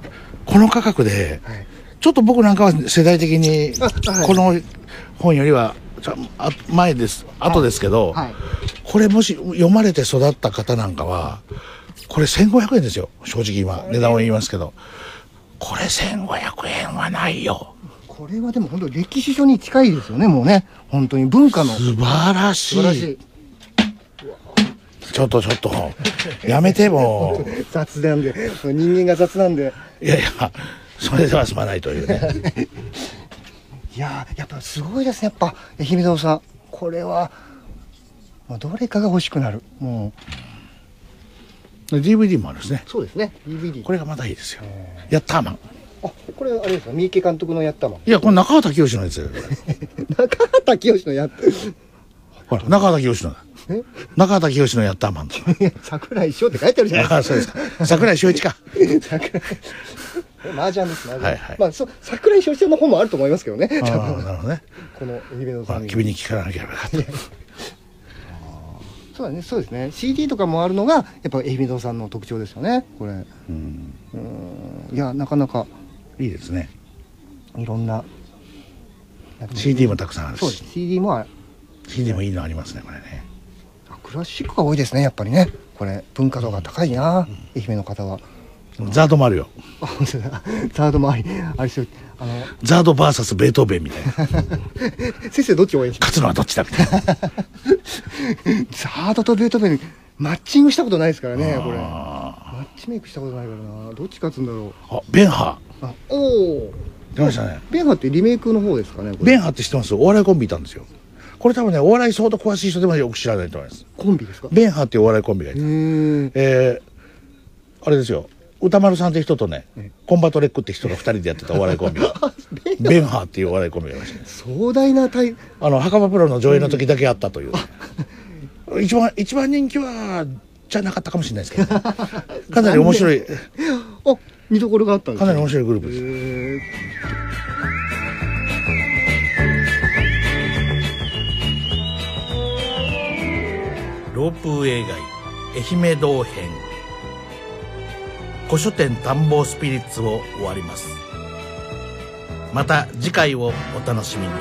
この価格で、はい。ちょっと僕なんかは世代的にこの本よりは前です後ですけど、はい。これもし読まれて育った方なんかはこれ1500円ですよ。正直今値段を言いますけど。これ1500円はないよこれはでも本当歴史書に近いですよねもうね。本当に文化の。素晴らしい。素晴らしい。ちょっとちょっと。やめてもう。雑なんで。人間が雑なんで。いやいやそれでは済まないというね。いやーやっぱすごいですねやっぱ愛媛堂さん。これはもうどれかが欲しくなる。も DVD もあるんですね。うそうですね DVD これがまたいいですよ。ヤッターマンあこれあれですか？三池監督のやったもんいやこれ中畑清のやつよ 中畑清のやったほら中畑清の中畑清のヤッターマン桜井翔って書いてあるじゃないあですかそうですか桜井翔一か桜井 麻雀です、麻雀。はいはいまあ、そう、桜井翔一さんの本もあると思いますけどね。なるほどね。この愛媛のまあ、さん君に聞かなければよかった。そうだね、そうですね。CD とかもあるのが、やっぱ愛媛堂さんの特徴ですよね、これ。うん。うん。いや、なかなか、いいですね。いろんな。CD もたくさんあるしそう。CD もある。CD もいいのありますね、これね。あクラシックが多いですね、やっぱりね。これ、文化度が高いな、愛媛の方は。ザードもあるよ。ザードもあり、あれしよあの、ザード VS ベートーベンみたいな。先生どっち応援します？勝つのはどっちだみたいな。ザードとベートーベンマッチングしたことないですからねこれマッチメイクしたことないからなどっち勝つんだろうあ、ベンハあおお出ましたねベンハってリメイクの方ですかねベンハって知ってます？お笑いコンビいたんですよ。これ多分ね、お笑い相当詳しい人でもよく知らないと思います。コンビですか？ベンハっていうお笑いコンビがいた。へええー、あれですよ。歌丸さんって人とね、コンバトレックって人が二人でやってたお笑いコンビが。ベンハっていうお笑いコンビがいましたね。壮大な対あの、墓場プロの上映の時だけあったという。一番、一番人気は、じゃなかったかもしれないですけど、かなり面白い、あ見どころがあったんですかなり面白いグループです。ロープウェイ街愛媛道編古書店探訪スピリッツを終わります。また次回をお楽しみに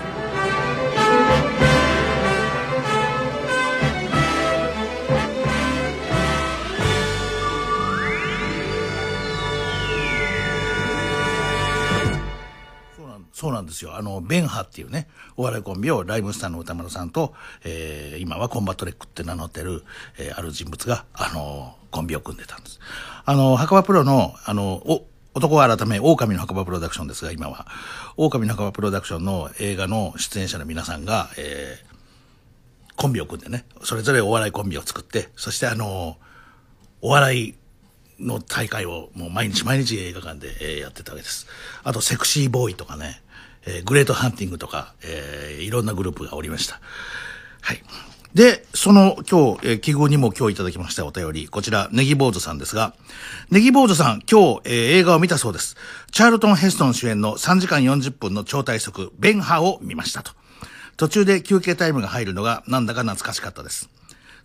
そうなんですよ。あの、ベンハっていうね、お笑いコンビをライムスターの宇多丸さんと、えー、今はコンバット REC って名乗ってる、えー、ある人物が、あの、コンビを組んでたんです。あの、墓場プロの、あの、お、男は改め、狼の墓場プロダクションですが、今は。狼の墓場プロダクションの映画の出演者の皆さんが、えー、コンビを組んでね、それぞれお笑いコンビを作って、そしてあの、お笑いの大会をもう毎日毎日映画館で、えやってたわけです。あと、セクシーボーイとかね、えーグレートハンティングとか、えーいろんなグループがおりました。はい。で、その今日、えー記号にも今日いただきましたお便り、こちら、ネギ坊主さんですが、ネギ坊主さん、今日、えー映画を見たそうです。チャールトン・ヘストン主演の3時間40分の超大速、ベンハを見ましたと。途中で休憩タイムが入るのがなんだか懐かしかったです。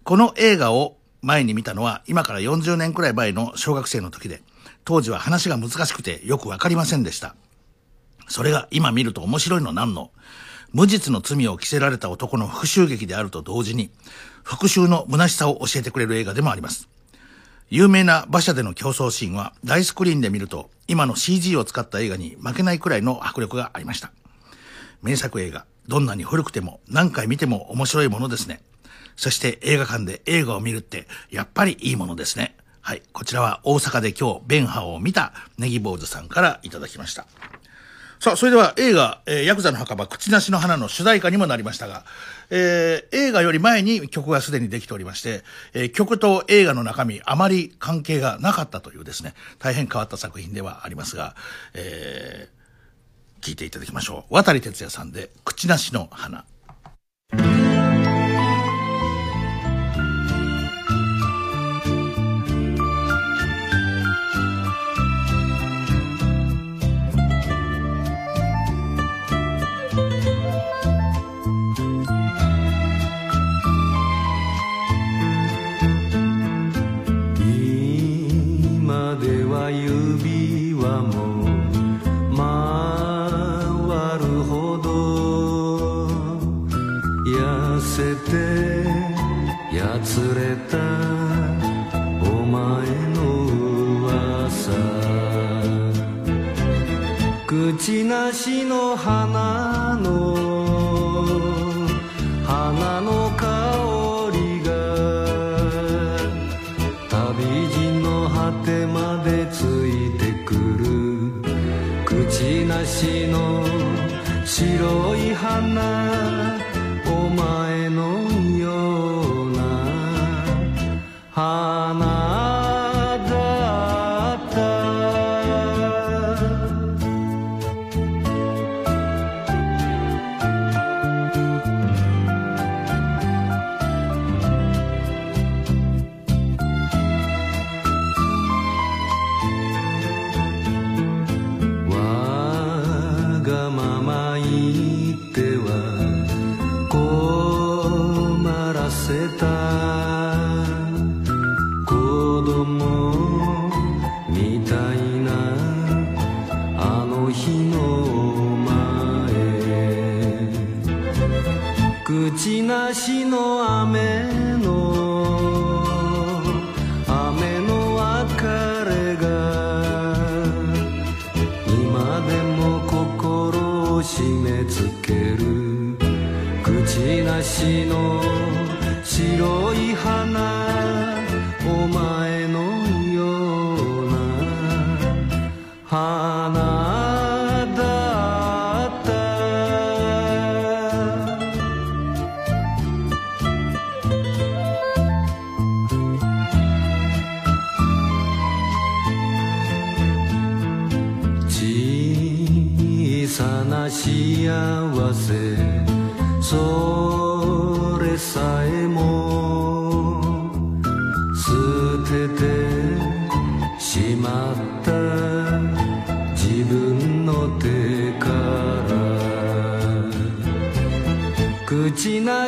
この映画を前に見たのは今から40年くらい前の小学生の時で、当時は話が難しくてよくわかりませんでした。それが今見ると面白いのなんの？無実の罪を着せられた男の復讐劇であると同時に、復讐の虚しさを教えてくれる映画でもあります。有名な馬車での競争シーンは大スクリーンで見ると今の CG を使った映画に負けないくらいの迫力がありました。名作映画、どんなに古くても何回見ても面白いものですね。そして映画館で映画を見るってやっぱりいいものですね。はい。こちらは大阪で今日ベンハを見たネギ坊主さんからいただきました。さあ、それでは映画、えーヤクザの墓場、口なしの花の主題歌にもなりましたが、えー映画より前に曲がすでにできておりまして、えー曲と映画の中身、あまり関係がなかったというですね、大変変わった作品ではありますが、えー聞いていただきましょう。渡哲也さんで、口なしの花。今では指輪も回るほど痩せてやつれた。お前の噂。口なしの花の白い花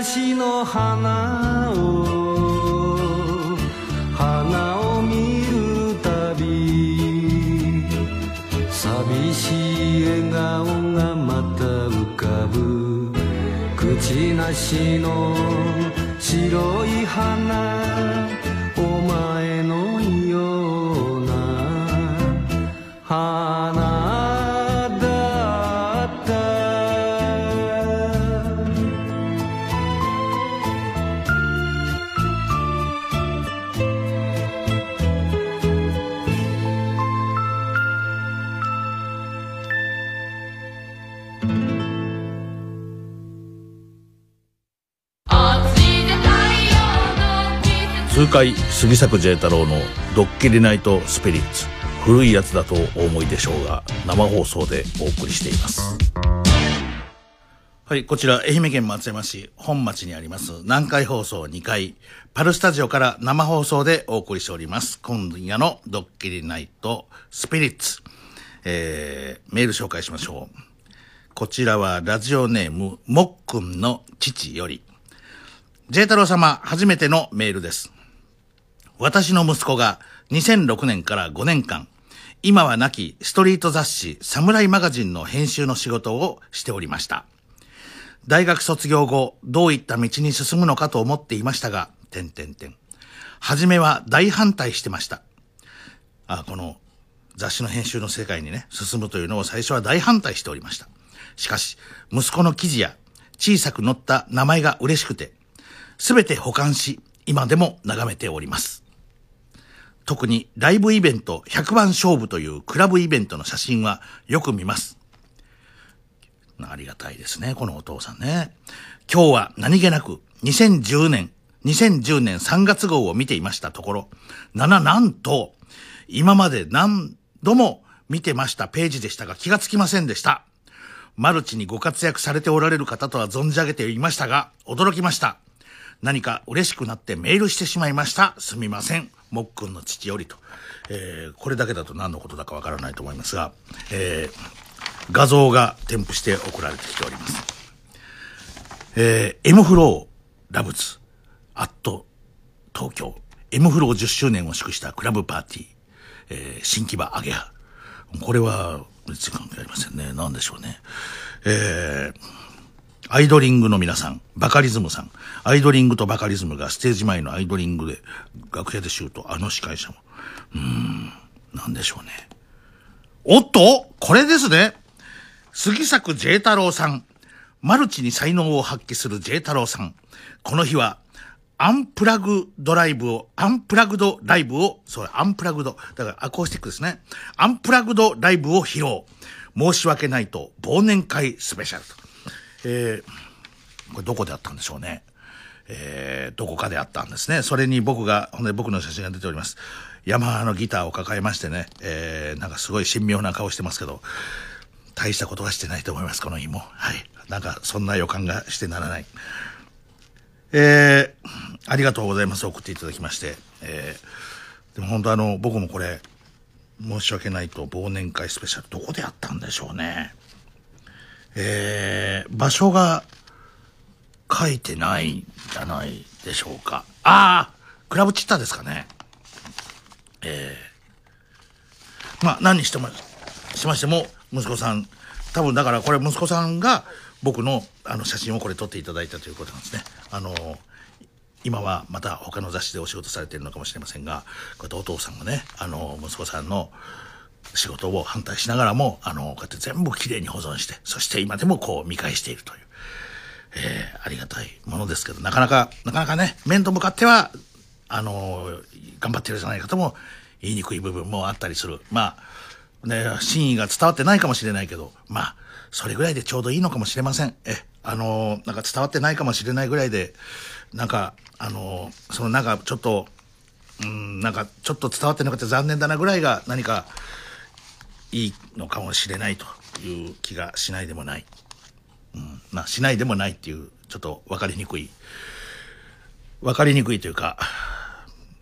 口なしの花を花を見るたび寂しい笑顔がまた浮かぶ口なしの白い花。痛快杉作 J 太郎のドッキリナイトスピリッツ古いやつだとお思いでしょうが生放送でお送りしています。はいこちら愛媛県松山市本町にあります南海放送2階パルスタジオから生放送でお送りしております。今夜のドッキリナイトスピリッツえー、メール紹介しましょう。こちらはラジオネームもっくんの父より。J 太郎様初めてのメールです。私の息子が2006年から5年間、今は亡きストリート雑誌サムライマガジンの編集の仕事をしておりました。大学卒業後、どういった道に進むのかと思っていましたが、点点点。初めは大反対してました。あ、この雑誌の編集の世界にね、進むというのを最初は大反対しておりました。しかし、息子の記事や小さく載った名前が嬉しくて、すべて保管し、今でも眺めております。特にライブイベント100番勝負というクラブイベントの写真はよく見ます。ありがたいですね、このお父さんね。今日は何気なく2010年、2010年3月号を見ていましたところ、なな、なんと、今まで何度も見てましたページでしたが気がつきませんでした。マルチにご活躍されておられる方とは存じ上げていましたが、驚きました。何か嬉しくなってメールしてしまいました。すみません。もっくんの父よりと。えー、これだけだと何のことだかわからないと思いますが、えー、画像が添付して送られてきております。えー、M フローラブズ、アット、東京、M フロー10周年を祝したクラブパーティー、えー、新木場アゲハ。これは別に関係ありませんね。何でしょうね。えー、アイドリングの皆さん、バカリズムさん、アイドリングとバカリズムがステージ前のアイドリングで楽屋でシュート、あの司会者も。うーん、なんでしょうね。おっとこれですね。杉作 J 太郎さん。マルチに才能を発揮する J 太郎さん。この日は、アンプラグドライブを、アンプラグドライブを、そう、アンプラグド。だからアコースティックですね。アンプラグドライブを披露。申し訳ないと、忘年会スペシャルと。えー、これどこであったんでしょうね。えー、どこかであったんですね。それに僕が、ほんで僕の写真が出ております。ヤマハのギターを抱えましてね、えー、なんかすごい神妙な顔してますけど、大したことはしてないと思います、この日も。はい。なんか、そんな予感がしてならない。えー、ありがとうございます。送っていただきまして。えー、でも本当あの、僕もこれ、申し訳ないと忘年会スペシャル、どこでやったんでしょうね。えー、場所が書いてないんじゃないでしょうか。ああクラブチッターですかね。えー、まあ何にしても、しましても、息子さん、多分だからこれ息子さんが僕のあの写真をこれ撮っていただいたということなんですね。あの今はまた他の雑誌でお仕事されているのかもしれませんが、こうやってお父さんがね、あの、息子さんの仕事を反対しながらも、あの、こうやって全部きれいに保存して、そして今でもこう見返しているという、えー、ありがたいものですけど、なかなか、なかなかね、面と向かっては、あの、頑張ってるじゃないかとも言いにくい部分もあったりする。まあ、ね、真意が伝わってないかもしれないけど、まあ、それぐらいでちょうどいいのかもしれません。え、あの、なんか伝わってないかもしれないぐらいで、なんか、あの、そのなんかちょっと、うん、なんかちょっと伝わってなくて残念だなぐらいが何かいいのかもしれないという気がしないでもない。うん、まあ、しないでもないっていう、ちょっと分かりにくい。分かりにくいというか、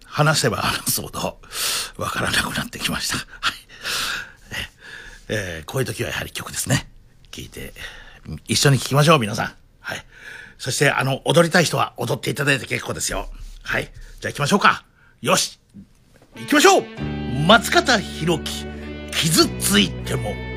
話せば 話すほど分からなくなってきました。はい。えーこういう時はやはり曲ですね。聞いて、一緒に聴きましょう、皆さん。はい。そして、あの、踊りたい人は踊っていただいて結構ですよ。はい。じゃあ行きましょうか。よし行きましょう松方弘樹、傷ついても。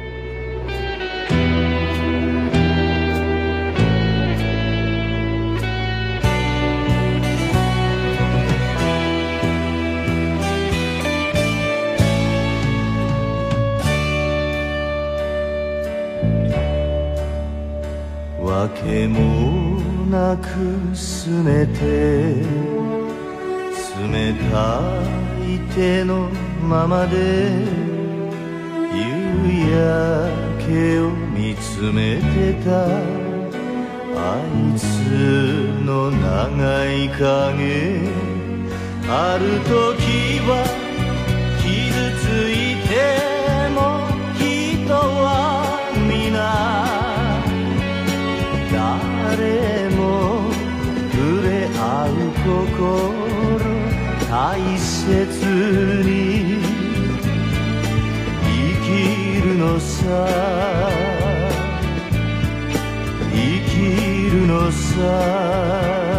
わけもなく拗ねて冷たい手のままで夕焼けを見つめてたあいつの長い影。ある時は傷ついて大切に生きるのさ生きるのさ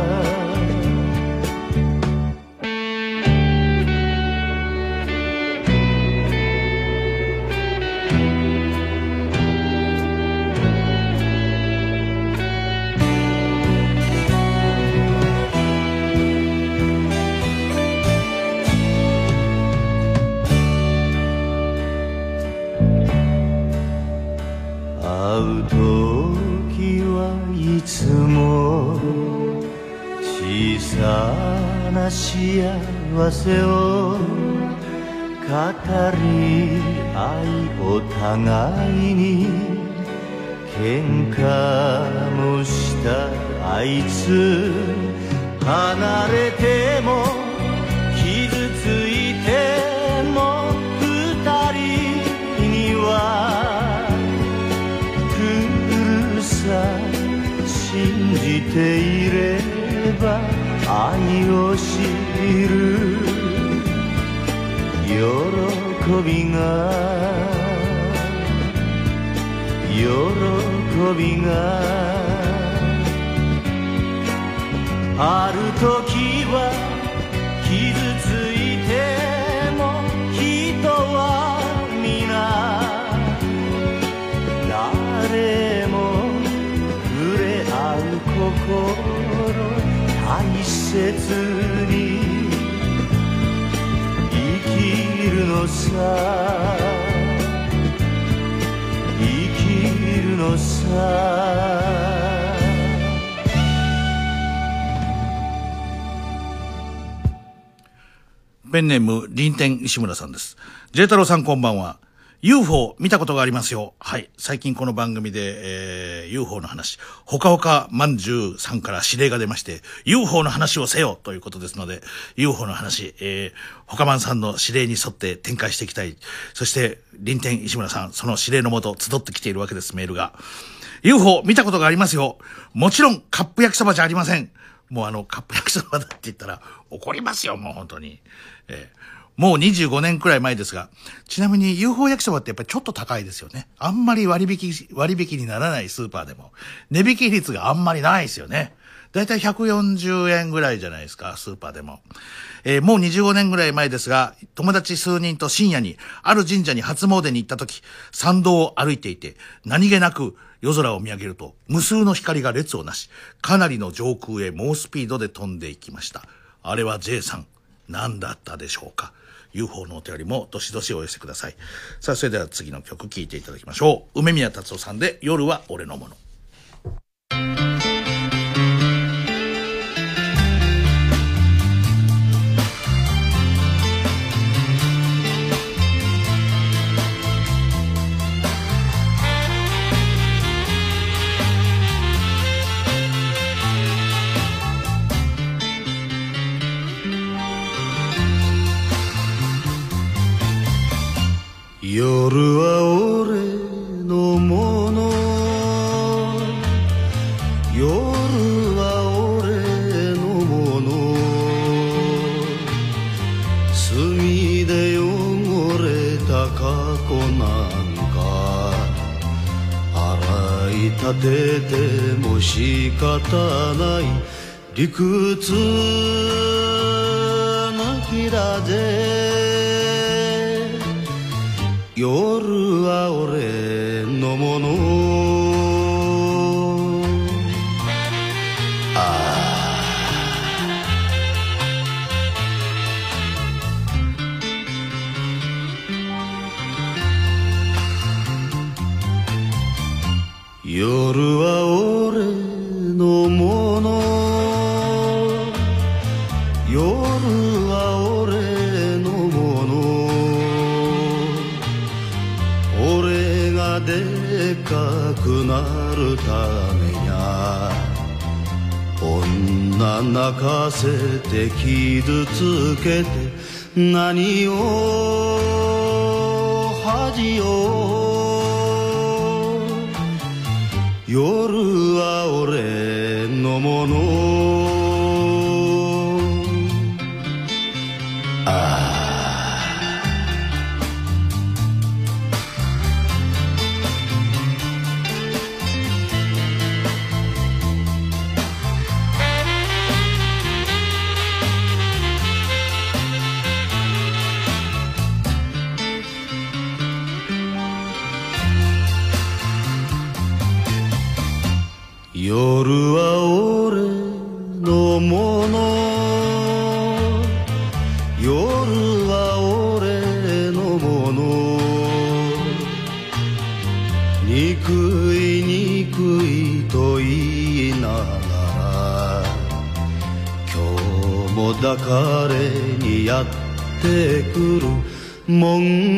幸大切に生きるのさ生きるのさペンネーム、臨天石村さんです。ジェイ太郎さんこんばんは。UFO 見たことがありますよ。はい。最近この番組で、えー、UFO の話、ほかほかまんじゅうさんから指令が出まして、UFO の話をせよということですので、UFO の話、えー、ほかまんさんの指令に沿って展開していきたい。そして、臨天石村さん、その指令のもと集ってきているわけです、メールが。UFO 見たことがありますよ。もちろんカップ焼きそばじゃありません。もうあの、カップ焼きそばだって言ったら怒りますよ、もう本当に。えーもう25年くらい前ですが、ちなみに UFO 焼きそばってやっぱりちょっと高いですよね。あんまり割引、割引にならないスーパーでも、値引き率があんまりないですよね。だいたい140円ぐらいじゃないですか、スーパーでも。えーもう25年ぐらい前ですが、友達数人と深夜に、ある神社に初詣に行った時、参道を歩いていて、何気なく夜空を見上げると、無数の光が列をなし、かなりの上空へ猛スピードで飛んでいきました。あれは J さん、何だったでしょうか？UFO のお便りもどしどしお寄せください。さあ、それでは次の曲聴いていただきましょう。梅宮達夫さんで、夜は俺のもの。夜は俺のもの。夜は俺のもの。墨で汚れた過去なんか。洗い立てても仕方ない。理屈なきだぜ。夜は俺のもの泣かせて傷つけて何を恥を夜は俺のもの。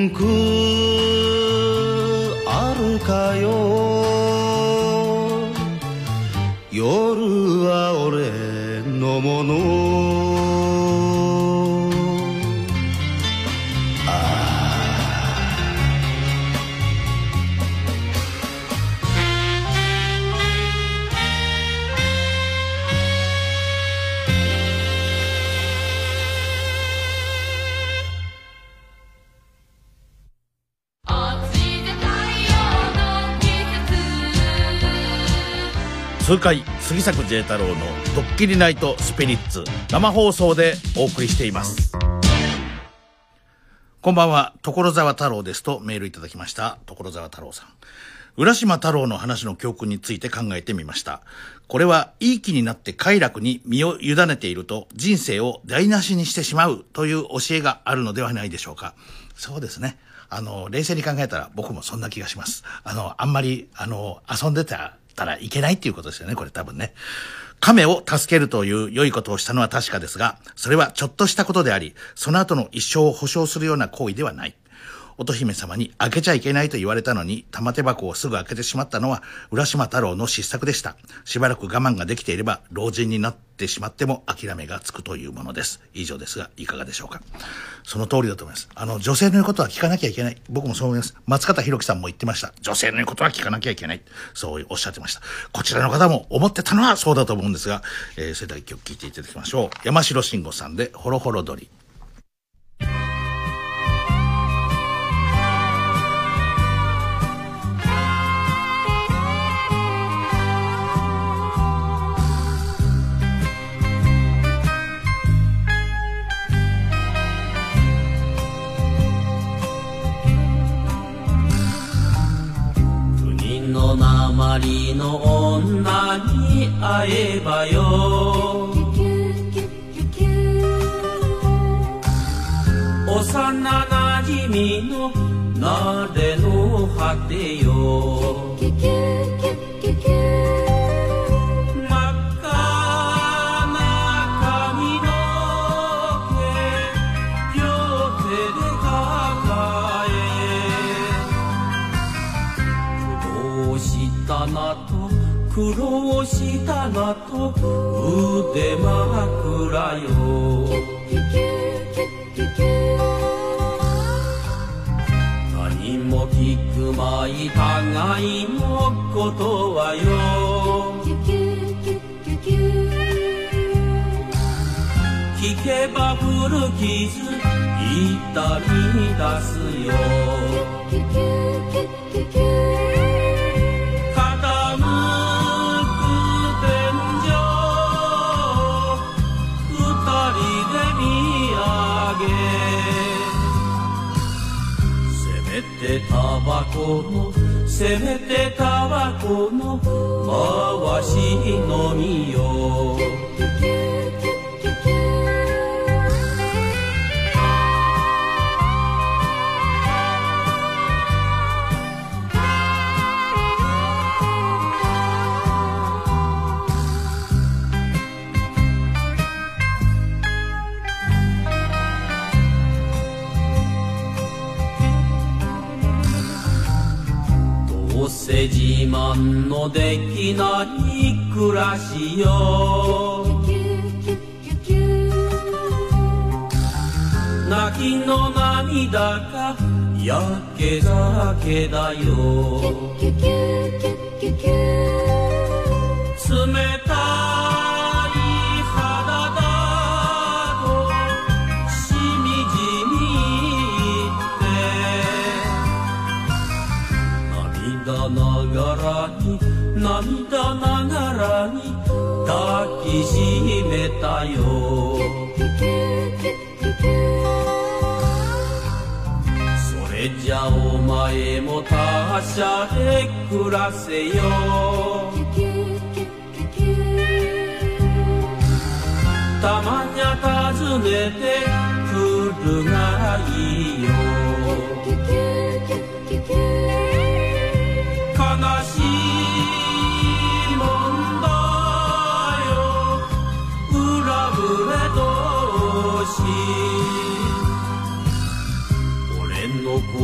文杉作 J 太郎のドッキリナイトスピリッツ生放送でお送りしています。こんばんは所沢太郎ですとメールいただきました。所沢太郎さん。浦島太郎の話の教訓について考えてみました。これはいい気になって快楽に身を委ねていると人生を台無しにしてしまうという教えがあるのではないでしょうか。そうですね。あの、冷静に考えたら僕もそんな気がします。あの、あんまり、あの、遊んでたたらいけないっていうことですよね、これ多分ね。亀を助けるという良いことをしたのは確かですが、それはちょっとしたことであり、その後の一生を保証するような行為ではない。乙姫様に開けちゃいけないと言われたのに、玉手箱をすぐ開けてしまったのは、浦島太郎の失策でした。しばらく我慢ができていれば、老人になってしまっても諦めがつくというものです。以上ですが、いかがでしょうか。その通りだと思います。あの、女性の言うことは聞かなきゃいけない。僕もそう思います。松方弘樹さんも言ってました。女性の言うことは聞かなきゃいけない。そうおっしゃってました。こちらの方も思ってたのはそうだと思うんですが、えー、それでは一曲聴いていただきましょう。山城慎吾さんで、ホロホロ鳥。隣の女に会えばよ。幼なじみのなれの果てよ。苦労したなと腕枕よ。何も聞くまい互いのことはよ。聞けば古傷痛み出すよ。てタバコのせめてタバコの回し飲みよう。せ自慢のできない暮らしよ。泣きの涙がやけ酒だよ。冷たい涙ながらに抱きしめたよ。それじゃお前も他者で暮らせよ。たまにゃ訪ねてくるがいいよ。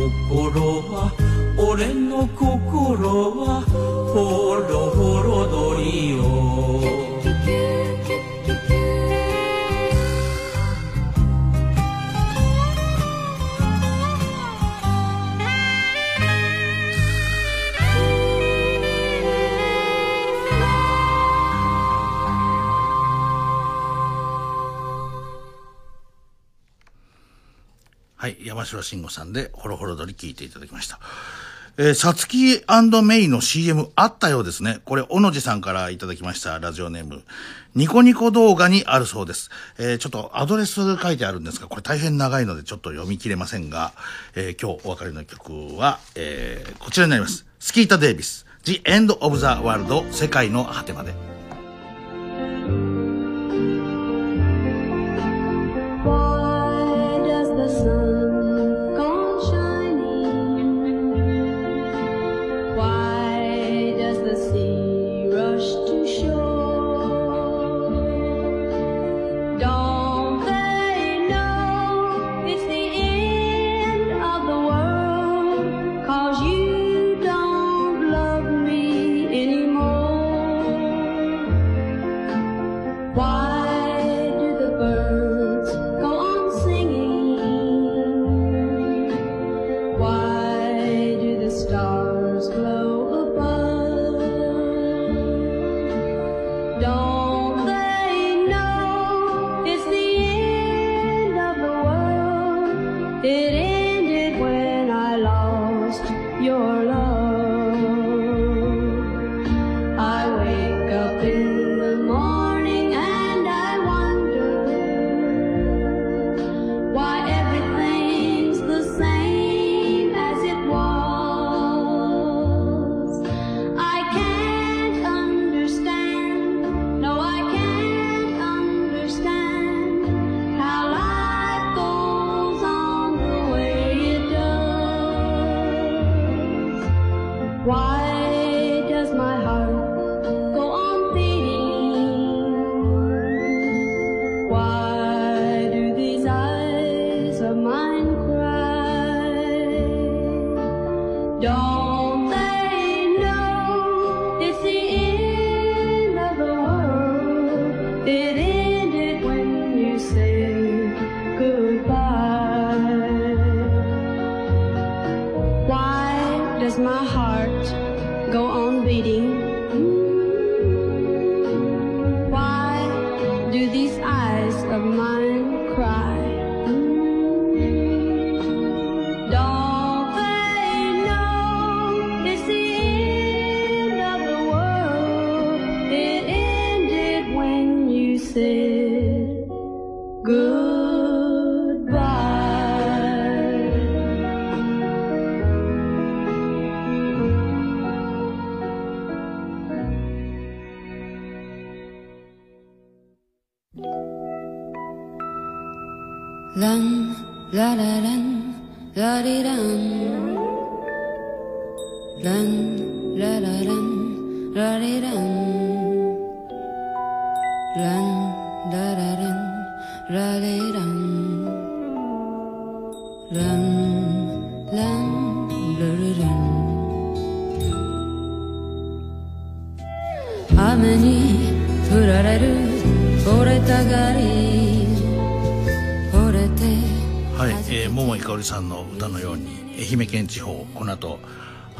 心は俺の心はほろほろ鳥よ。はい、山城慎吾さんで、ホロホロ鳥聞いていただきました。えー、さつきメイの CM あったようですね。これ、小野寺さんからいただきました、ラジオネーム。ニコニコ動画にあるそうです。えー、ちょっとアドレス書いてあるんですが、これ大変長いのでちょっと読み切れませんが、えー、今日お別れの曲は、えー、こちらになります。スキータ・デイビス、The End of the World 世界の果てまで。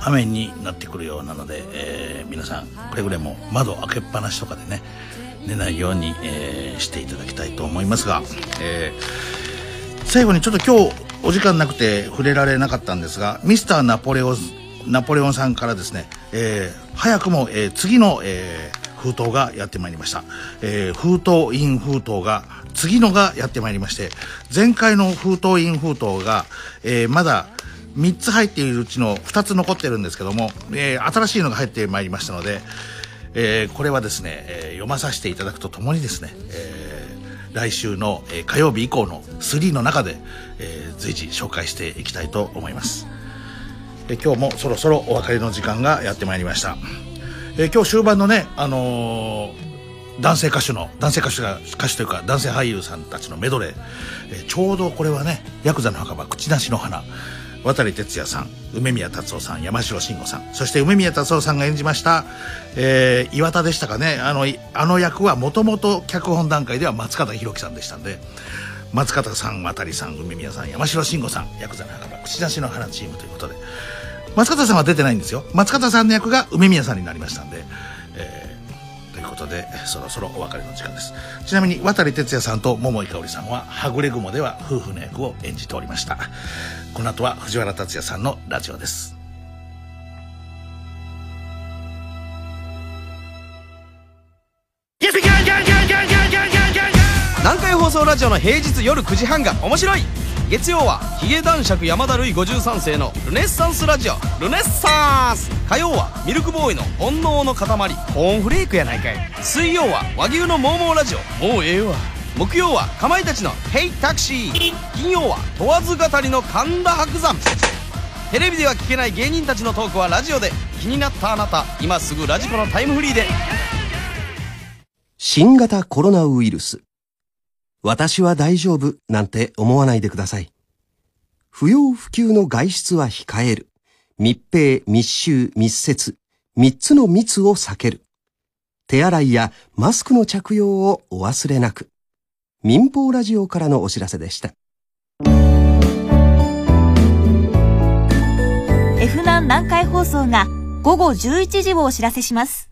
雨になってくるようなので、えー皆さんくれぐれも窓開けっぱなしとかでね寝ないように、えーしていただきたいと思いますが、えー最後にちょっと今日お時間なくて触れられなかったんですがミスターナポレオンナポレオンさんからですね、えー早くも、えー次の、えー封筒がやってまいりました、えー封筒イン封筒が次のがやってまいりまして前回の封筒イン封筒が、えーまだ3つ入っているうちの2つ残ってるんですけども、えー新しいのが入ってまいりましたので、えーこれはですね、えー読まさせていただくとともにですね、えー来週の、えー火曜日以降の3の中で、えー随時紹介していきたいと思います。えー今日もそろそろお別れの時間がやってまいりました。えー今日終盤のね、あのー男性歌手の、男性歌手が、歌手というか男性俳優さんたちのメドレー、えーちょうどこれはね、ヤクザの墓場、口なしの花、渡哲也さん、梅宮達夫さん、山城慎吾さん、そして梅宮達夫さんが演じました、えー岩田でしたかね、あの、あの役はもともと脚本段階では松方弘樹さんでしたんで、松方さん、渡さん、梅宮さん、山城慎吾さん、ヤクザの墓場、口なしの花チームということで、松方さんは出てないんですよ。松方さんの役が梅宮さんになりましたんで、えーということで、そろそろお別れの時間です。ちなみに、渡哲也さんと桃井かおりさんは、はぐれ雲では夫婦の役を演じておりました。この後は藤原竜也さんのラジオです。南海放送ラジオの平日夜9時半が面白い月曜はヒゲ男爵山田るい53世のルネッサンスラジオルネッサンス火曜はミルクボーイの煩悩の塊コーンフレークやないかい水曜は和牛のモーモーラジオもうええわ木曜はかまいたちの「ヘイタクシー」金曜は問わず語りの神田伯山テレビでは聞けない芸人たちのトークはラジオで気になったあなた今すぐラジコのタイムフリーで新型コロナウイルス。私は大丈夫なんて思わないでください。不要不急の外出は控える。密閉、密集、密接。三つの密を避ける。手洗いやマスクの着用をお忘れなく。民放ラジオからのお知らせでした。F 難南海放送が午後11時をお知らせします。